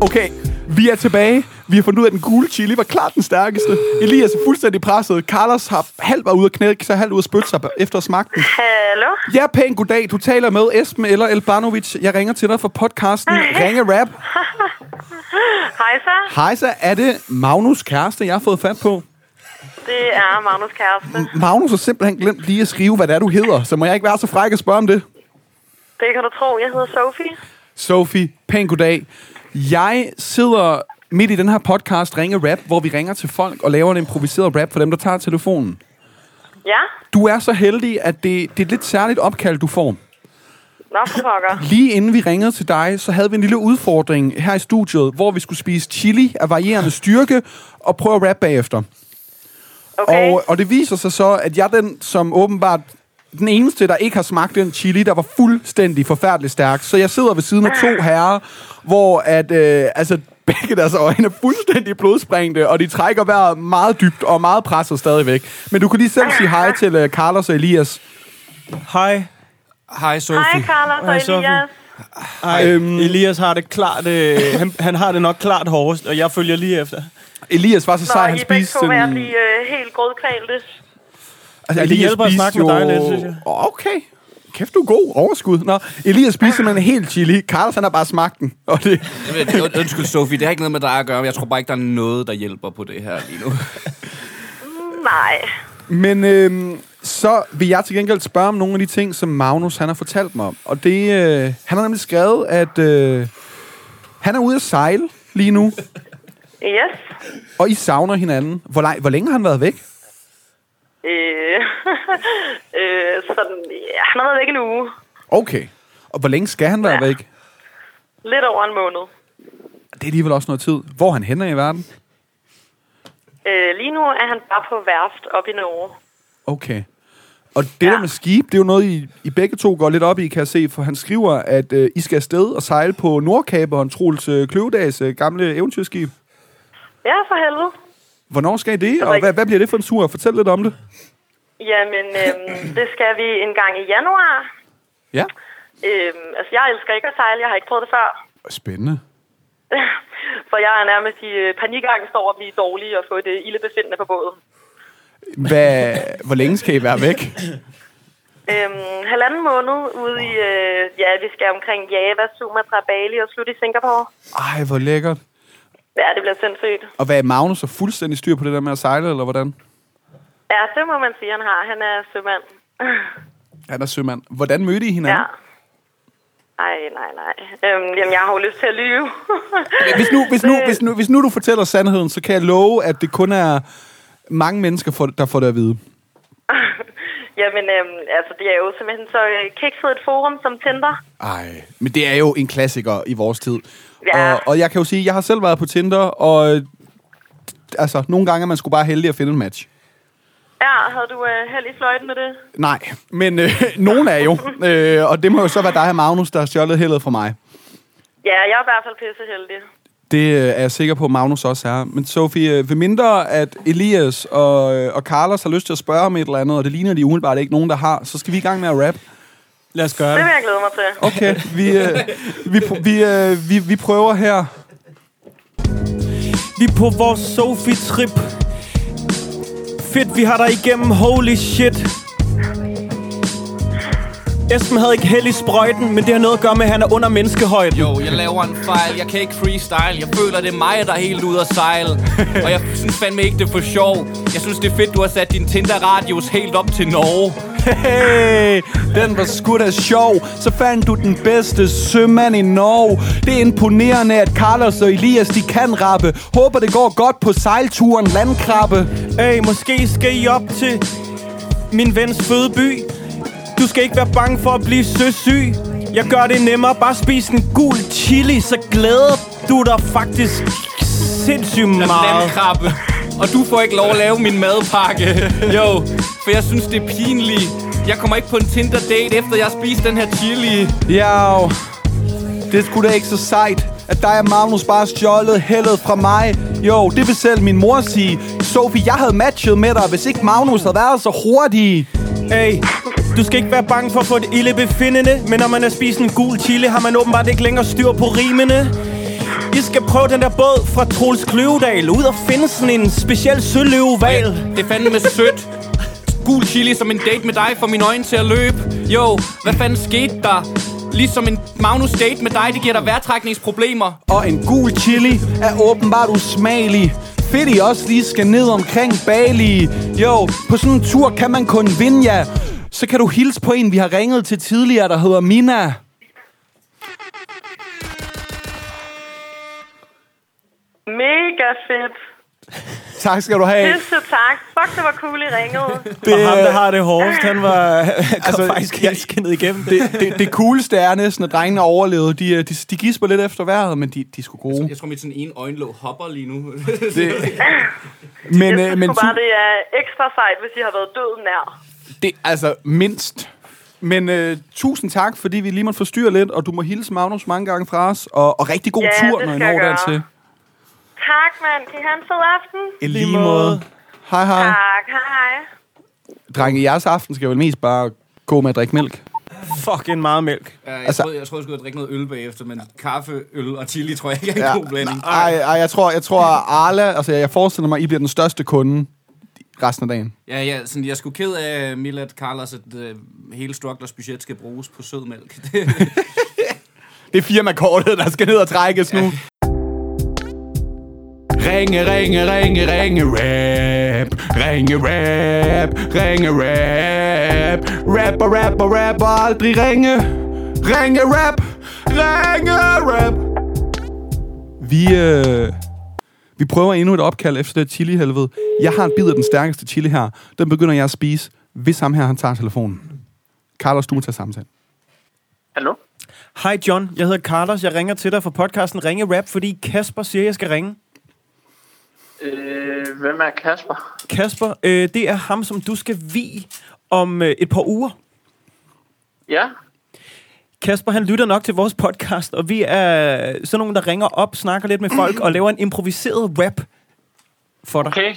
Okay, vi er tilbage. Vi har fundet ud af, at den gule chili var klart den stærkeste. Elias er fuldstændig presset. Carlos har halvt været ude at knække, så halvt ude at spytte sig efter den. Hallo? Ja, pæn goddag. Du taler med Esben eller Elbanovic. Jeg ringer til dig fra podcasten Ringe Rap. Hej så. Hej så, er det Magnus kæreste, jeg har fået fat på? Det er Magnus kæreste. Magnus har simpelthen glemt lige at skrive, hvad det er, du hedder. Så må jeg ikke være så fræk at spørge om det? Det kan du tro. Jeg hedder Sofie. Sofie, pæn goddag. Jeg sidder midt i den her podcast Ringe Rap, hvor vi ringer til folk og laver en improviseret rap for dem, der tager telefonen. Ja? Du er så heldig, at det, det er et lidt særligt opkald, du får. Nå, for pokker. Lige inden vi ringede til dig, så havde vi en lille udfordring her i studiet, hvor vi skulle spise chili af varierende styrke og prøve at rap bagefter. Okay. Og, og det viser sig så, at jeg er den, som åbenbart den eneste, der ikke har smagt den chili, der var fuldstændig forfærdelig stærk. Så jeg sidder ved siden af to herrer, hvor at, øh, altså, begge deres øjne er fuldstændig blodsprængte, og de trækker vejret meget dybt og meget presset stadigvæk. Men du kan lige selv sige hej til øh, Carlos og Elias. Hej. Hej, Sofie. Hej, Carlos Hej, og Sofie. Elias. Ej, øhm. Elias har det klart, øh, han, han har det nok klart hårdest, og jeg følger lige efter. Elias var så Nå, sej, han I er begge spiste to sådan... blive øh, helt grødkvalte. Altså, Ja, det hjælper at snakke med dig lidt, synes jeg. Okay. Kæft, du er god. Overskud. Nå, Elias spiser simpelthen helt chili. Carlos, han har bare smagt den. Og det, Jamen, und- Undskyld, Sofie, det har ikke noget med dig at gøre. Jeg tror bare ikke, der er noget, der hjælper på det her lige nu. Nej. Men øhm, så vil jeg til gengæld spørge om nogle af de ting, som Magnus han har fortalt mig om. Og det, øh, han har nemlig skrevet, at øh, han er ude at sejle lige nu, Yes. og I savner hinanden. Hvor, hvor længe har han været væk? Øh, øh, sådan, ja, han har været væk en uge. Okay. Og hvor længe skal han være Ja. væk? Lidt over en måned. Det er alligevel også noget tid. Hvor er han henne i verden? Øh, lige nu er han bare på værft op i Norge. Okay. Og det ja. der med skib, det er jo noget, I, I begge to går lidt op i, kan jeg se, for han skriver, at øh, I skal afsted og sejle på Nordkaberen, Troels øh, Kløvedags øh, gamle eventyrskib. Ja, for helvede. Hvornår skal I det, og hvad, hvad bliver det for en tur? Fortæl lidt om det. Jamen, øhm, det skal vi en gang i januar. Ja. Øhm, altså, jeg elsker ikke at sejle. Jeg har ikke prøvet det før. Spændende. For jeg er nærmest i øh, panikangst over at blive dårlig og få det ildebefindende på båden. Hvad, hvor længe skal I være væk? Øhm, halvanden måned ude i, øh, ja, vi skal omkring Java, Sumatra, Bali og slutte i Singapore. Ej, hvor lækkert. Ja, det bliver sindssygt. Og hvad er Magnus så fuldstændig styr på det der med at sejle, eller hvordan? Ja, det må man sige, han har. Han er sømand. Han er sømand. Hvordan mødte I hinanden? Ja. Ej, nej, nej. Øhm, jamen, jeg har jo lyst til at lyve. Hvis nu, hvis, nu, hvis, nu, hvis nu du fortæller sandheden, så kan jeg love, at det kun er mange mennesker, der får det at vide. Jamen, øhm, altså, det er jo simpelthen så øh, kikset et forum som Tinder. Ej, men det er jo en klassiker i vores tid. Ja. Og, og jeg kan jo sige, jeg har selv været på Tinder, og øh, altså, nogle gange er man sgu bare heldig at finde en match. Ja, havde du øh, held i fløjten med det? Nej, men øh, nogen er jo. Øh, og det må jo så være dig Magnus, der har stjålet heldet fra mig. Ja, jeg er i hvert fald pisse heldig. Det øh, er jeg sikker på, at Magnus også er. Men Sofie, øh, ved mindre at Elias og, øh, og Carlos har lyst til at spørge om et eller andet, og det ligner de umiddelbart ikke nogen, der har, så skal vi i gang med at rap. Lad os gøre Det det. vil jeg glæde mig til. Okay, vi, øh, vi, vi, øh, vi, vi prøver her. Vi er på vores Sophie-trip. Fedt, vi har dig igennem. Holy shit. Esben havde ikke held i sprøjten, men det har noget at gøre med, at han er under menneskehøjden. Jo, jeg laver en fejl. Jeg kan ikke freestyle. Jeg føler, det er mig, der er helt ude at sejle. Og jeg synes fandme ikke, det er for sjov. Jeg synes, det er fedt, du har sat din Tinder-radius helt op til Norge. Hey, den var sgu da sjov. Så fandt du den bedste sømand i Norge. Det er imponerende, at Carlos og Elias, de kan rappe. Håber, det går godt på sejlturen landkrabbe. Hey, måske skal I op til min vens fødeby. Du skal ikke være bange for at blive søsyg. Jeg gør det nemmere. Bare spis en gul chili, så glæder du dig faktisk sindssygt meget. Landkrabbe. Og du får ikke lov at lave min madpakke. Jo, for jeg synes, det er pinligt. Jeg kommer ikke på en Tinder-date, efter jeg har spist den her chili. Ja, det er sgu da ikke så sejt, at dig og Magnus bare stjålet heldet fra mig. Jo, det vil selv min mor sige. Sofie, jeg havde matchet med dig, hvis ikke Magnus havde været så hurtig. Hey, du skal ikke være bange for at få et ildebefindende, men når man har spist en gul chili, har man åbenbart ikke længere styr på rimene. I skal prøve den der båd fra Troels Kløvedal, ud og finde sådan en speciel søløveval. Det er fandme sødt. Gul chili som en date med dig får mine øjne til at løbe. Jo, hvad fanden skete der? Ligesom en Magnus date med dig, det giver dig vejrtrækningsproblemer. Og en gul chili er åbenbart usmagelig. Fedt, I også lige skal ned omkring Bali. Jo, på sådan en tur kan man kun vinde, ja. Så kan du hilse på en, vi har ringet til tidligere, der hedder Mina. Mega fedt. Tak skal du have. Pisse tak. Fuck, det var cool, I ringede. Det, og ham, der har det hårdest, han var Altså, faktisk helt skinnet igennem. Det, det, det cooleste er næsten, at drengene overlevede. De, øh, de, de gisper lidt efter vejret, men de, de er sgu gode. Jeg tror, mit sådan ene øjenlåg hopper lige nu. Det, men, Jeg øh, synes men sgu bare, det er ekstra sejt, hvis I har været døden nær. Det altså mindst. Men øh, tusind tak, fordi vi lige måtte forstyrre lidt, og du må hilse Magnus mange gange fra os. Og, og rigtig god Ja, tur, når I når dertil. Tak, mand. Kan I have en fed aften? I lige måde. Hej, hej. Tak, hej. Drenge, jeres aften skal vel mest bare gå med at drikke mælk. Fucking meget mælk. Ja, jeg, Altså- troede, jeg troede, jeg skulle drikke noget øl bagefter, men kaffe, øl og chili tror jeg ikke er en Ja. god blanding. Ej, ej, jeg tror, jeg tror Arla, altså jeg forestiller mig, I bliver den største kunde resten af dagen. Ja, ja, sådan, jeg skulle ked af, Milad Carlos, at uh, hele Strugglers budget skal bruges på sødmælk. Det er firmakortet, der skal ned og trækkes nu. Ringe, ringe, ringe, ringe, rap. Ringe, rap. Ringe, rap. Rap og rap og rap og aldrig ringe. Ringe, rap. Ringe, rap. Vi, øh, vi prøver endnu et opkald efter det chili-helvede. Jeg har en bid af den stærkeste chili her. Den begynder jeg at spise, hvis ham her han tager telefonen. Carlos, du må tage samtale. Hallo? Hej John, jeg hedder Carlos. Jeg ringer til dig fra podcasten Ringe Rap, fordi Kasper siger, jeg skal ringe. Øh, hvem er Kasper? Kasper, øh, det er ham, som du skal vi om øh, et par uger. Ja? Kasper, han lytter nok til vores podcast, og vi er sådan nogen, der ringer op, snakker lidt med folk og laver en improviseret rap for dig. Okay.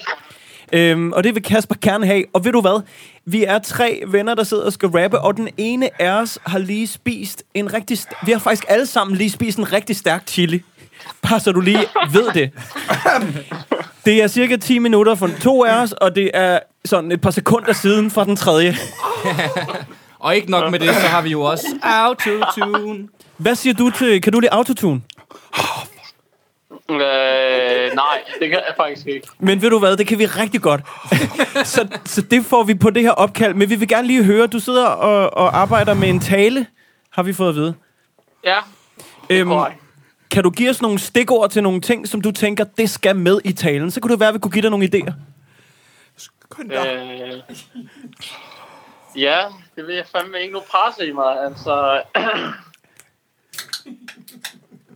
Øhm, og det vil Kasper gerne have. Og ved du hvad? Vi er tre venner, der sidder og skal rappe, og den ene af os har lige spist en rigtig... st- Vi har faktisk alle sammen lige spist en rigtig stærk chili. Bare så du lige ved det. Det er cirka 10 minutter for to af os, og det er sådan et par sekunder siden for den tredje. Og ikke nok med det, så har vi jo også autotune. Hvad siger du til... Kan du lide autotune? Øh, nej, det kan jeg faktisk ikke. Men ved du hvad, det kan vi rigtig godt. så, så det får vi på det her opkald. Men vi vil gerne lige høre, du sidder og, og arbejder med en tale, har vi fået at vide. Ja, Øhm, kan du give os nogle stikord til nogle ting, som du tænker, det skal med i talen? Så kunne det være, at vi kunne give dig nogle idéer. Øh, ja, det vil jeg fandme ikke nu presse i mig. Altså,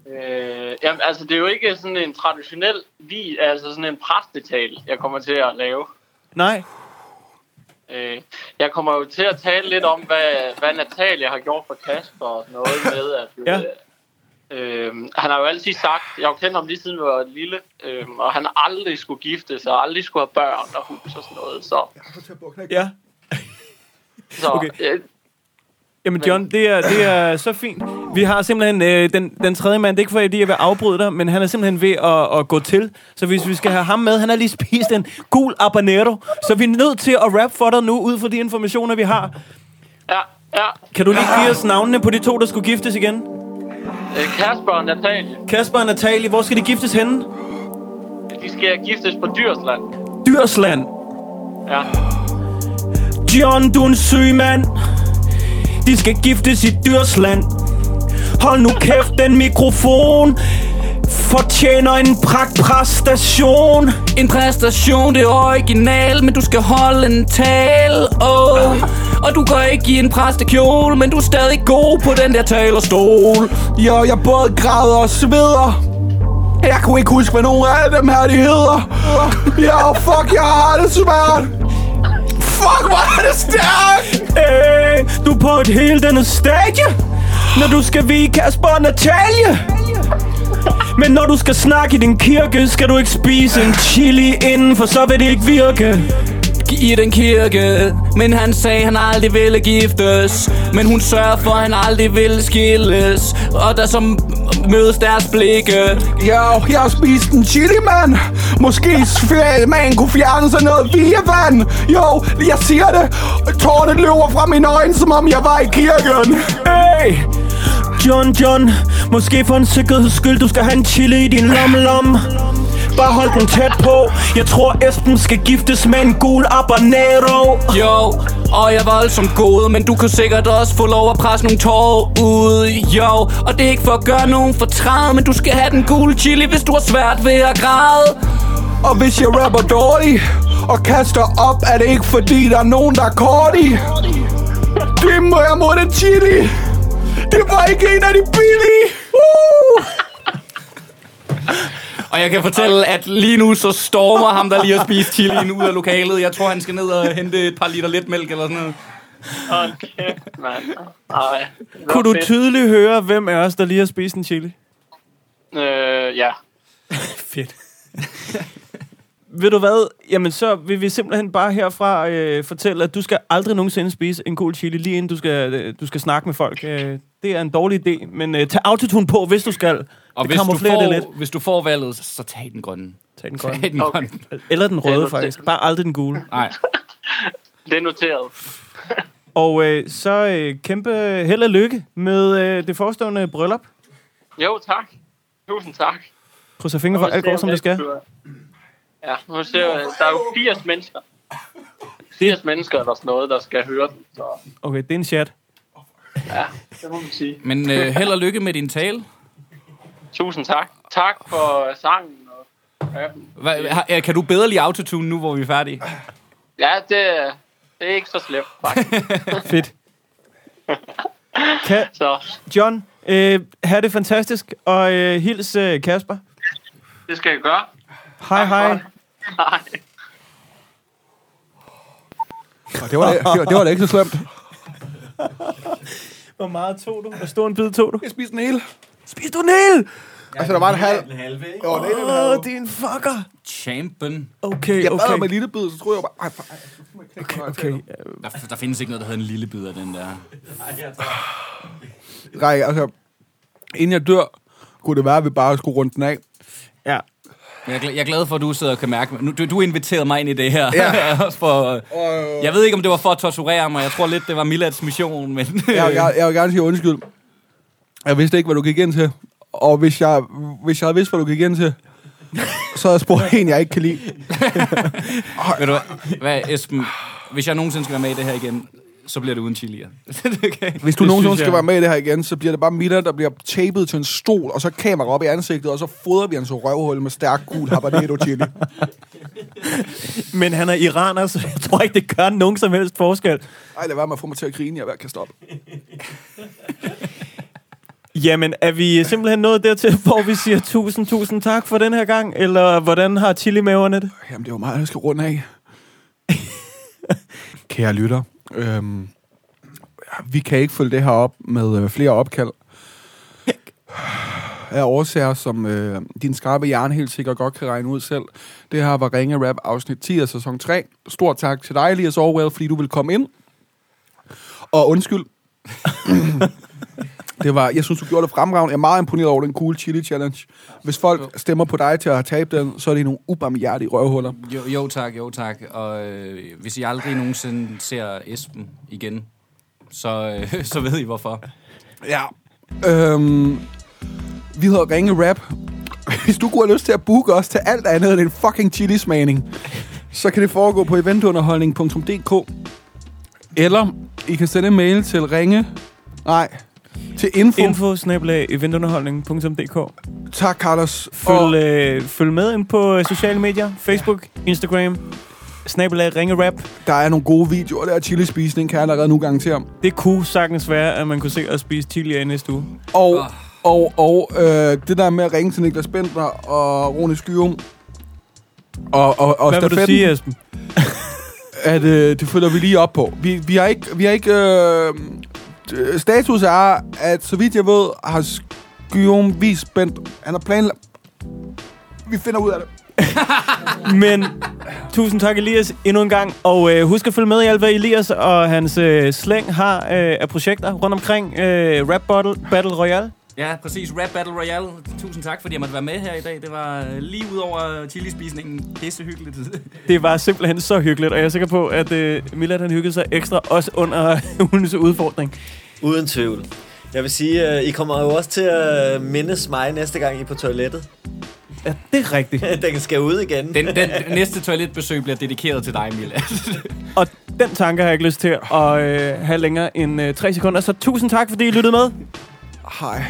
øh, jamen, altså, det er jo ikke sådan en traditionel vi, altså sådan en præstetal, jeg kommer til at lave. Nej. Øh, jeg kommer jo til at tale lidt om, hvad, hvad Natalia har gjort for Kasper og sådan noget med, at Ja. øh, han har jo altid sagt, jeg har jo kendt ham lige siden vi var lille, øh, og han aldrig skulle gifte sig, aldrig skulle have børn og hus og sådan noget. Så, Ja. så Okay. øh, Jamen John, det er, det er så fint. Vi har simpelthen øh, den, den tredje mand, det er ikke fordi, jeg vil afbryde dig, men han er simpelthen ved at, at gå til. Så hvis vi skal have ham med, han har lige spist en gul habanero, så vi er nødt til at rap for dig nu, ud fra de informationer, vi har. ja, ja. Kan du lige give os navnene på de to, der skulle giftes igen? Øh, Kasper og Natalie, Kasper og Natalie, hvor skal de giftes henne? de skal giftes på Dyrsland. Dyrsland. Ja. John, du er en syg mand. De skal giftes i dyrsland. Hold nu kæft, den mikrofon fortjener en pragtpræstation. En præstation, det er original, men du skal holde en tale, oh. Og du går ikke i en præstekjole, men du er stadig god på den der talerstol. Jo, jeg både græder og sveder. Jeg kunne ikke huske, hvad nogen af dem her de hedder. Ja, fuck, jeg har det svært. Fuck, hvor er det stærkt! Hey, du er på et helt andet stadie, når du skal vige Kasper og Natalie. Men når du skal snakke i din kirke, skal du ikke spise en chili inden, for så vil det ikke virke i den kirke Men han sagde, han aldrig ville giftes Men hun sørger for, at han aldrig ville skilles Og der som mødes deres blikke Jo, jeg har spist en chili, mand. Måske man kunne fjerne sig noget via vand. Jo, jeg siger det. Tårnet løber fra mine øjne, som om jeg var i kirken. Hey! John, John, måske for en sikkerheds skyld, du skal have en chili i din lom-lom. Bare hold den tæt på. Jeg tror, Esben skal giftes med en gul habanero. Jo, og jeg er voldsomt god Men du kan sikkert også få lov at presse nogle tårer ud Jo, og det er ikke for at gøre nogen fortræd Men du skal have den gule chili, hvis du har svært ved at græde Og hvis jeg rapper dårligt og kaster op, er det ikke fordi, der er nogen, der er korti. Det må jeg mod den chili. Det var ikke en af de billige. Uh! Og jeg kan fortælle, at lige nu så stormer ham, der lige har spist chilien ud af lokalet. Jeg tror, han skal ned og hente et par liter letmælk eller sådan noget. Mand. Ej, Kunne du fedt. tydeligt høre, hvem af os, der lige har spist en chili? Øh, ja. Fedt. Ved du hvad? Jamen, så vil vi simpelthen bare herfra øh, fortælle, at du skal aldrig nogensinde spise en cool chili, lige inden du skal, øh, du skal snakke med folk. Øh, det er en dårlig idé, men øh, tag autotune på, hvis du skal. Og det hvis du, kamuflerer det lidt. får, hvis du får valget, så, tag den grønne. Tag den grønne. Tag den Okay. grønne. Eller den Det er røde, faktisk. Bare aldrig den gule. Nej. Det er noteret. Og øh, så øh, kæmpe held og lykke med øh, det forestående bryllup. Jo, tak. Tusind tak. Krydser fingre for, alt går, som det skal. Ja, nu ser jeg, der er jo 80 mennesker. 80 mennesker eller sådan noget, der skal høre den. Så Okay, det er en chat. Ja, det må man sige. Men øh, held og lykke med din tale. Tusind tak. Tak for sangen. Og, ja, Hva, kan du bedre lide autotune nu, hvor vi er færdige? ja det, det er ikke så slemt, faktisk. Fedt. Kan, Så John, øh, have det fantastisk, og øh, hils øh, Kasper. det skal jeg gøre. Hej, hej. Hej. Og det var, det, var, det var da ikke så slemt. Hvor meget tog du? Hvor stor en bid tog du? Jeg spiste en hel. Spis du en hel? Altså, der var en halv. Den halve, ikke? Jo, det er en Åh, fucker. Champion. Okay, Jeg bad okay. med en lille bid, så troede jeg bare... Ej, ej, Okay, okay. Der, der findes ikke noget, der hedder en lille bid af den der. Rej, altså, inden jeg dør, kunne det være, at vi bare skulle runde den af. Ja. Jeg er, jeg er glad for, at du sidder og kan mærke... Nu, du, du inviterede mig ind i det her. Ja. for, jeg ved ikke, om det var for at torturere mig. Jeg tror lidt, det var Milads mission, men... Jeg, jeg, jeg vil gerne sige undskyld. Jeg vidste ikke, hvad du gik ind til. Og hvis jeg, hvis jeg havde vidst, hvad du gik ind til, så havde jeg spurgt en, jeg ikke kan lide. Ved du hvad, Esben? Hvis jeg nogensinde skal være med i det her igen, så bliver det uden chilier. okay. Hvis du Det nogensinde skal jeg. være med i det her igen, så bliver det bare Milla, der bliver tapet til en stol, og så kamera op i ansigtet, og så fodrer vi hans røvhul med stærk gul habanero chili. Men han er iraner, så jeg tror ikke, det gør nogen som helst forskel. Ej, lad være med at få mig til at grine, jeg er kaste op. Jamen, er vi simpelthen nået dertil, hvor vi siger tusind, tusind tak for den her gang? Eller hvordan har chilimaverne det? Jamen, det er jo meget, jeg skal runde af. Kære lytter, øhm, vi kan ikke følge det her op med øh, flere opkald. Af årsager, som øh, din skarpe hjerne helt sikkert godt kan regne ud selv. Det her var Ringe Rap afsnit 10 af sæson 3. Stort tak til dig, Elias Orwell, fordi du vil komme ind. Og undskyld. det var, jeg synes, du gjorde det fremragende. Jeg er meget imponeret over den cool chili challenge. Hvis folk stemmer på dig til at tabe den, så er det nogle ubarmhjertige røvhuller. Jo, jo tak, jo tak. Og øh, hvis I aldrig nogensinde ser Esben igen, så, øh, så ved I hvorfor. Ja. Øhm, vi hedder Ringe Rap. Hvis du kunne have lyst til at booke os til alt andet end en fucking chili-smagning, så kan det foregå på eventunderholdning.dk. Eller I kan sende en mail til ringe... Nej, til info. Info eventunderholdning.dk Tak, Carlos. Følg, øh, følg med ind på øh, sociale medier. Facebook, Instagram, snabelag ringe rap. Der er nogle gode videoer der. Chili-spisning kan jeg allerede nu garantere. Det kunne sagtens være, at man kunne se os spise chili i næste uge. Og, og, og øh, det der med at ringe til Niklas Bentner og Rune Skyrum. Og, og, og Hvad vil du stafetten, sige, Esben? at øh, det følger vi lige op på. Vi, vi har ikke... Vi har ikke øh, Øh, status er, at så vidt jeg ved, har Skyrum vist spændt. Han har planlagt... Vi finder ud af det. Men tusind tak, Elias, endnu en gang. Og øh, husk at følge med i alt, hvad Elias og hans øh, slæng har øh, af projekter rundt omkring øh, Rap Battle, Battle Royale. Ja, præcis. Rap Battle Royale. Tusind tak, fordi jeg måtte være med her i dag. Det var øh, lige ud over chili-spisningen. Pisse hyggeligt. Det var simpelthen så hyggeligt, og jeg er sikker på, at øh, Milad han hyggede sig ekstra, også under ugens udfordring. Uden tvivl. Jeg vil sige, at I kommer jo også til at mindes mig næste gang I er på toilettet. Ja, det er rigtigt. den skal ud igen. Den, den næste toiletbesøg bliver dedikeret til dig, Mila. Og den tanke har jeg ikke lyst til at øh, have længere end øh, 3 sekunder. Så tusind tak, fordi I lyttede med. Hej.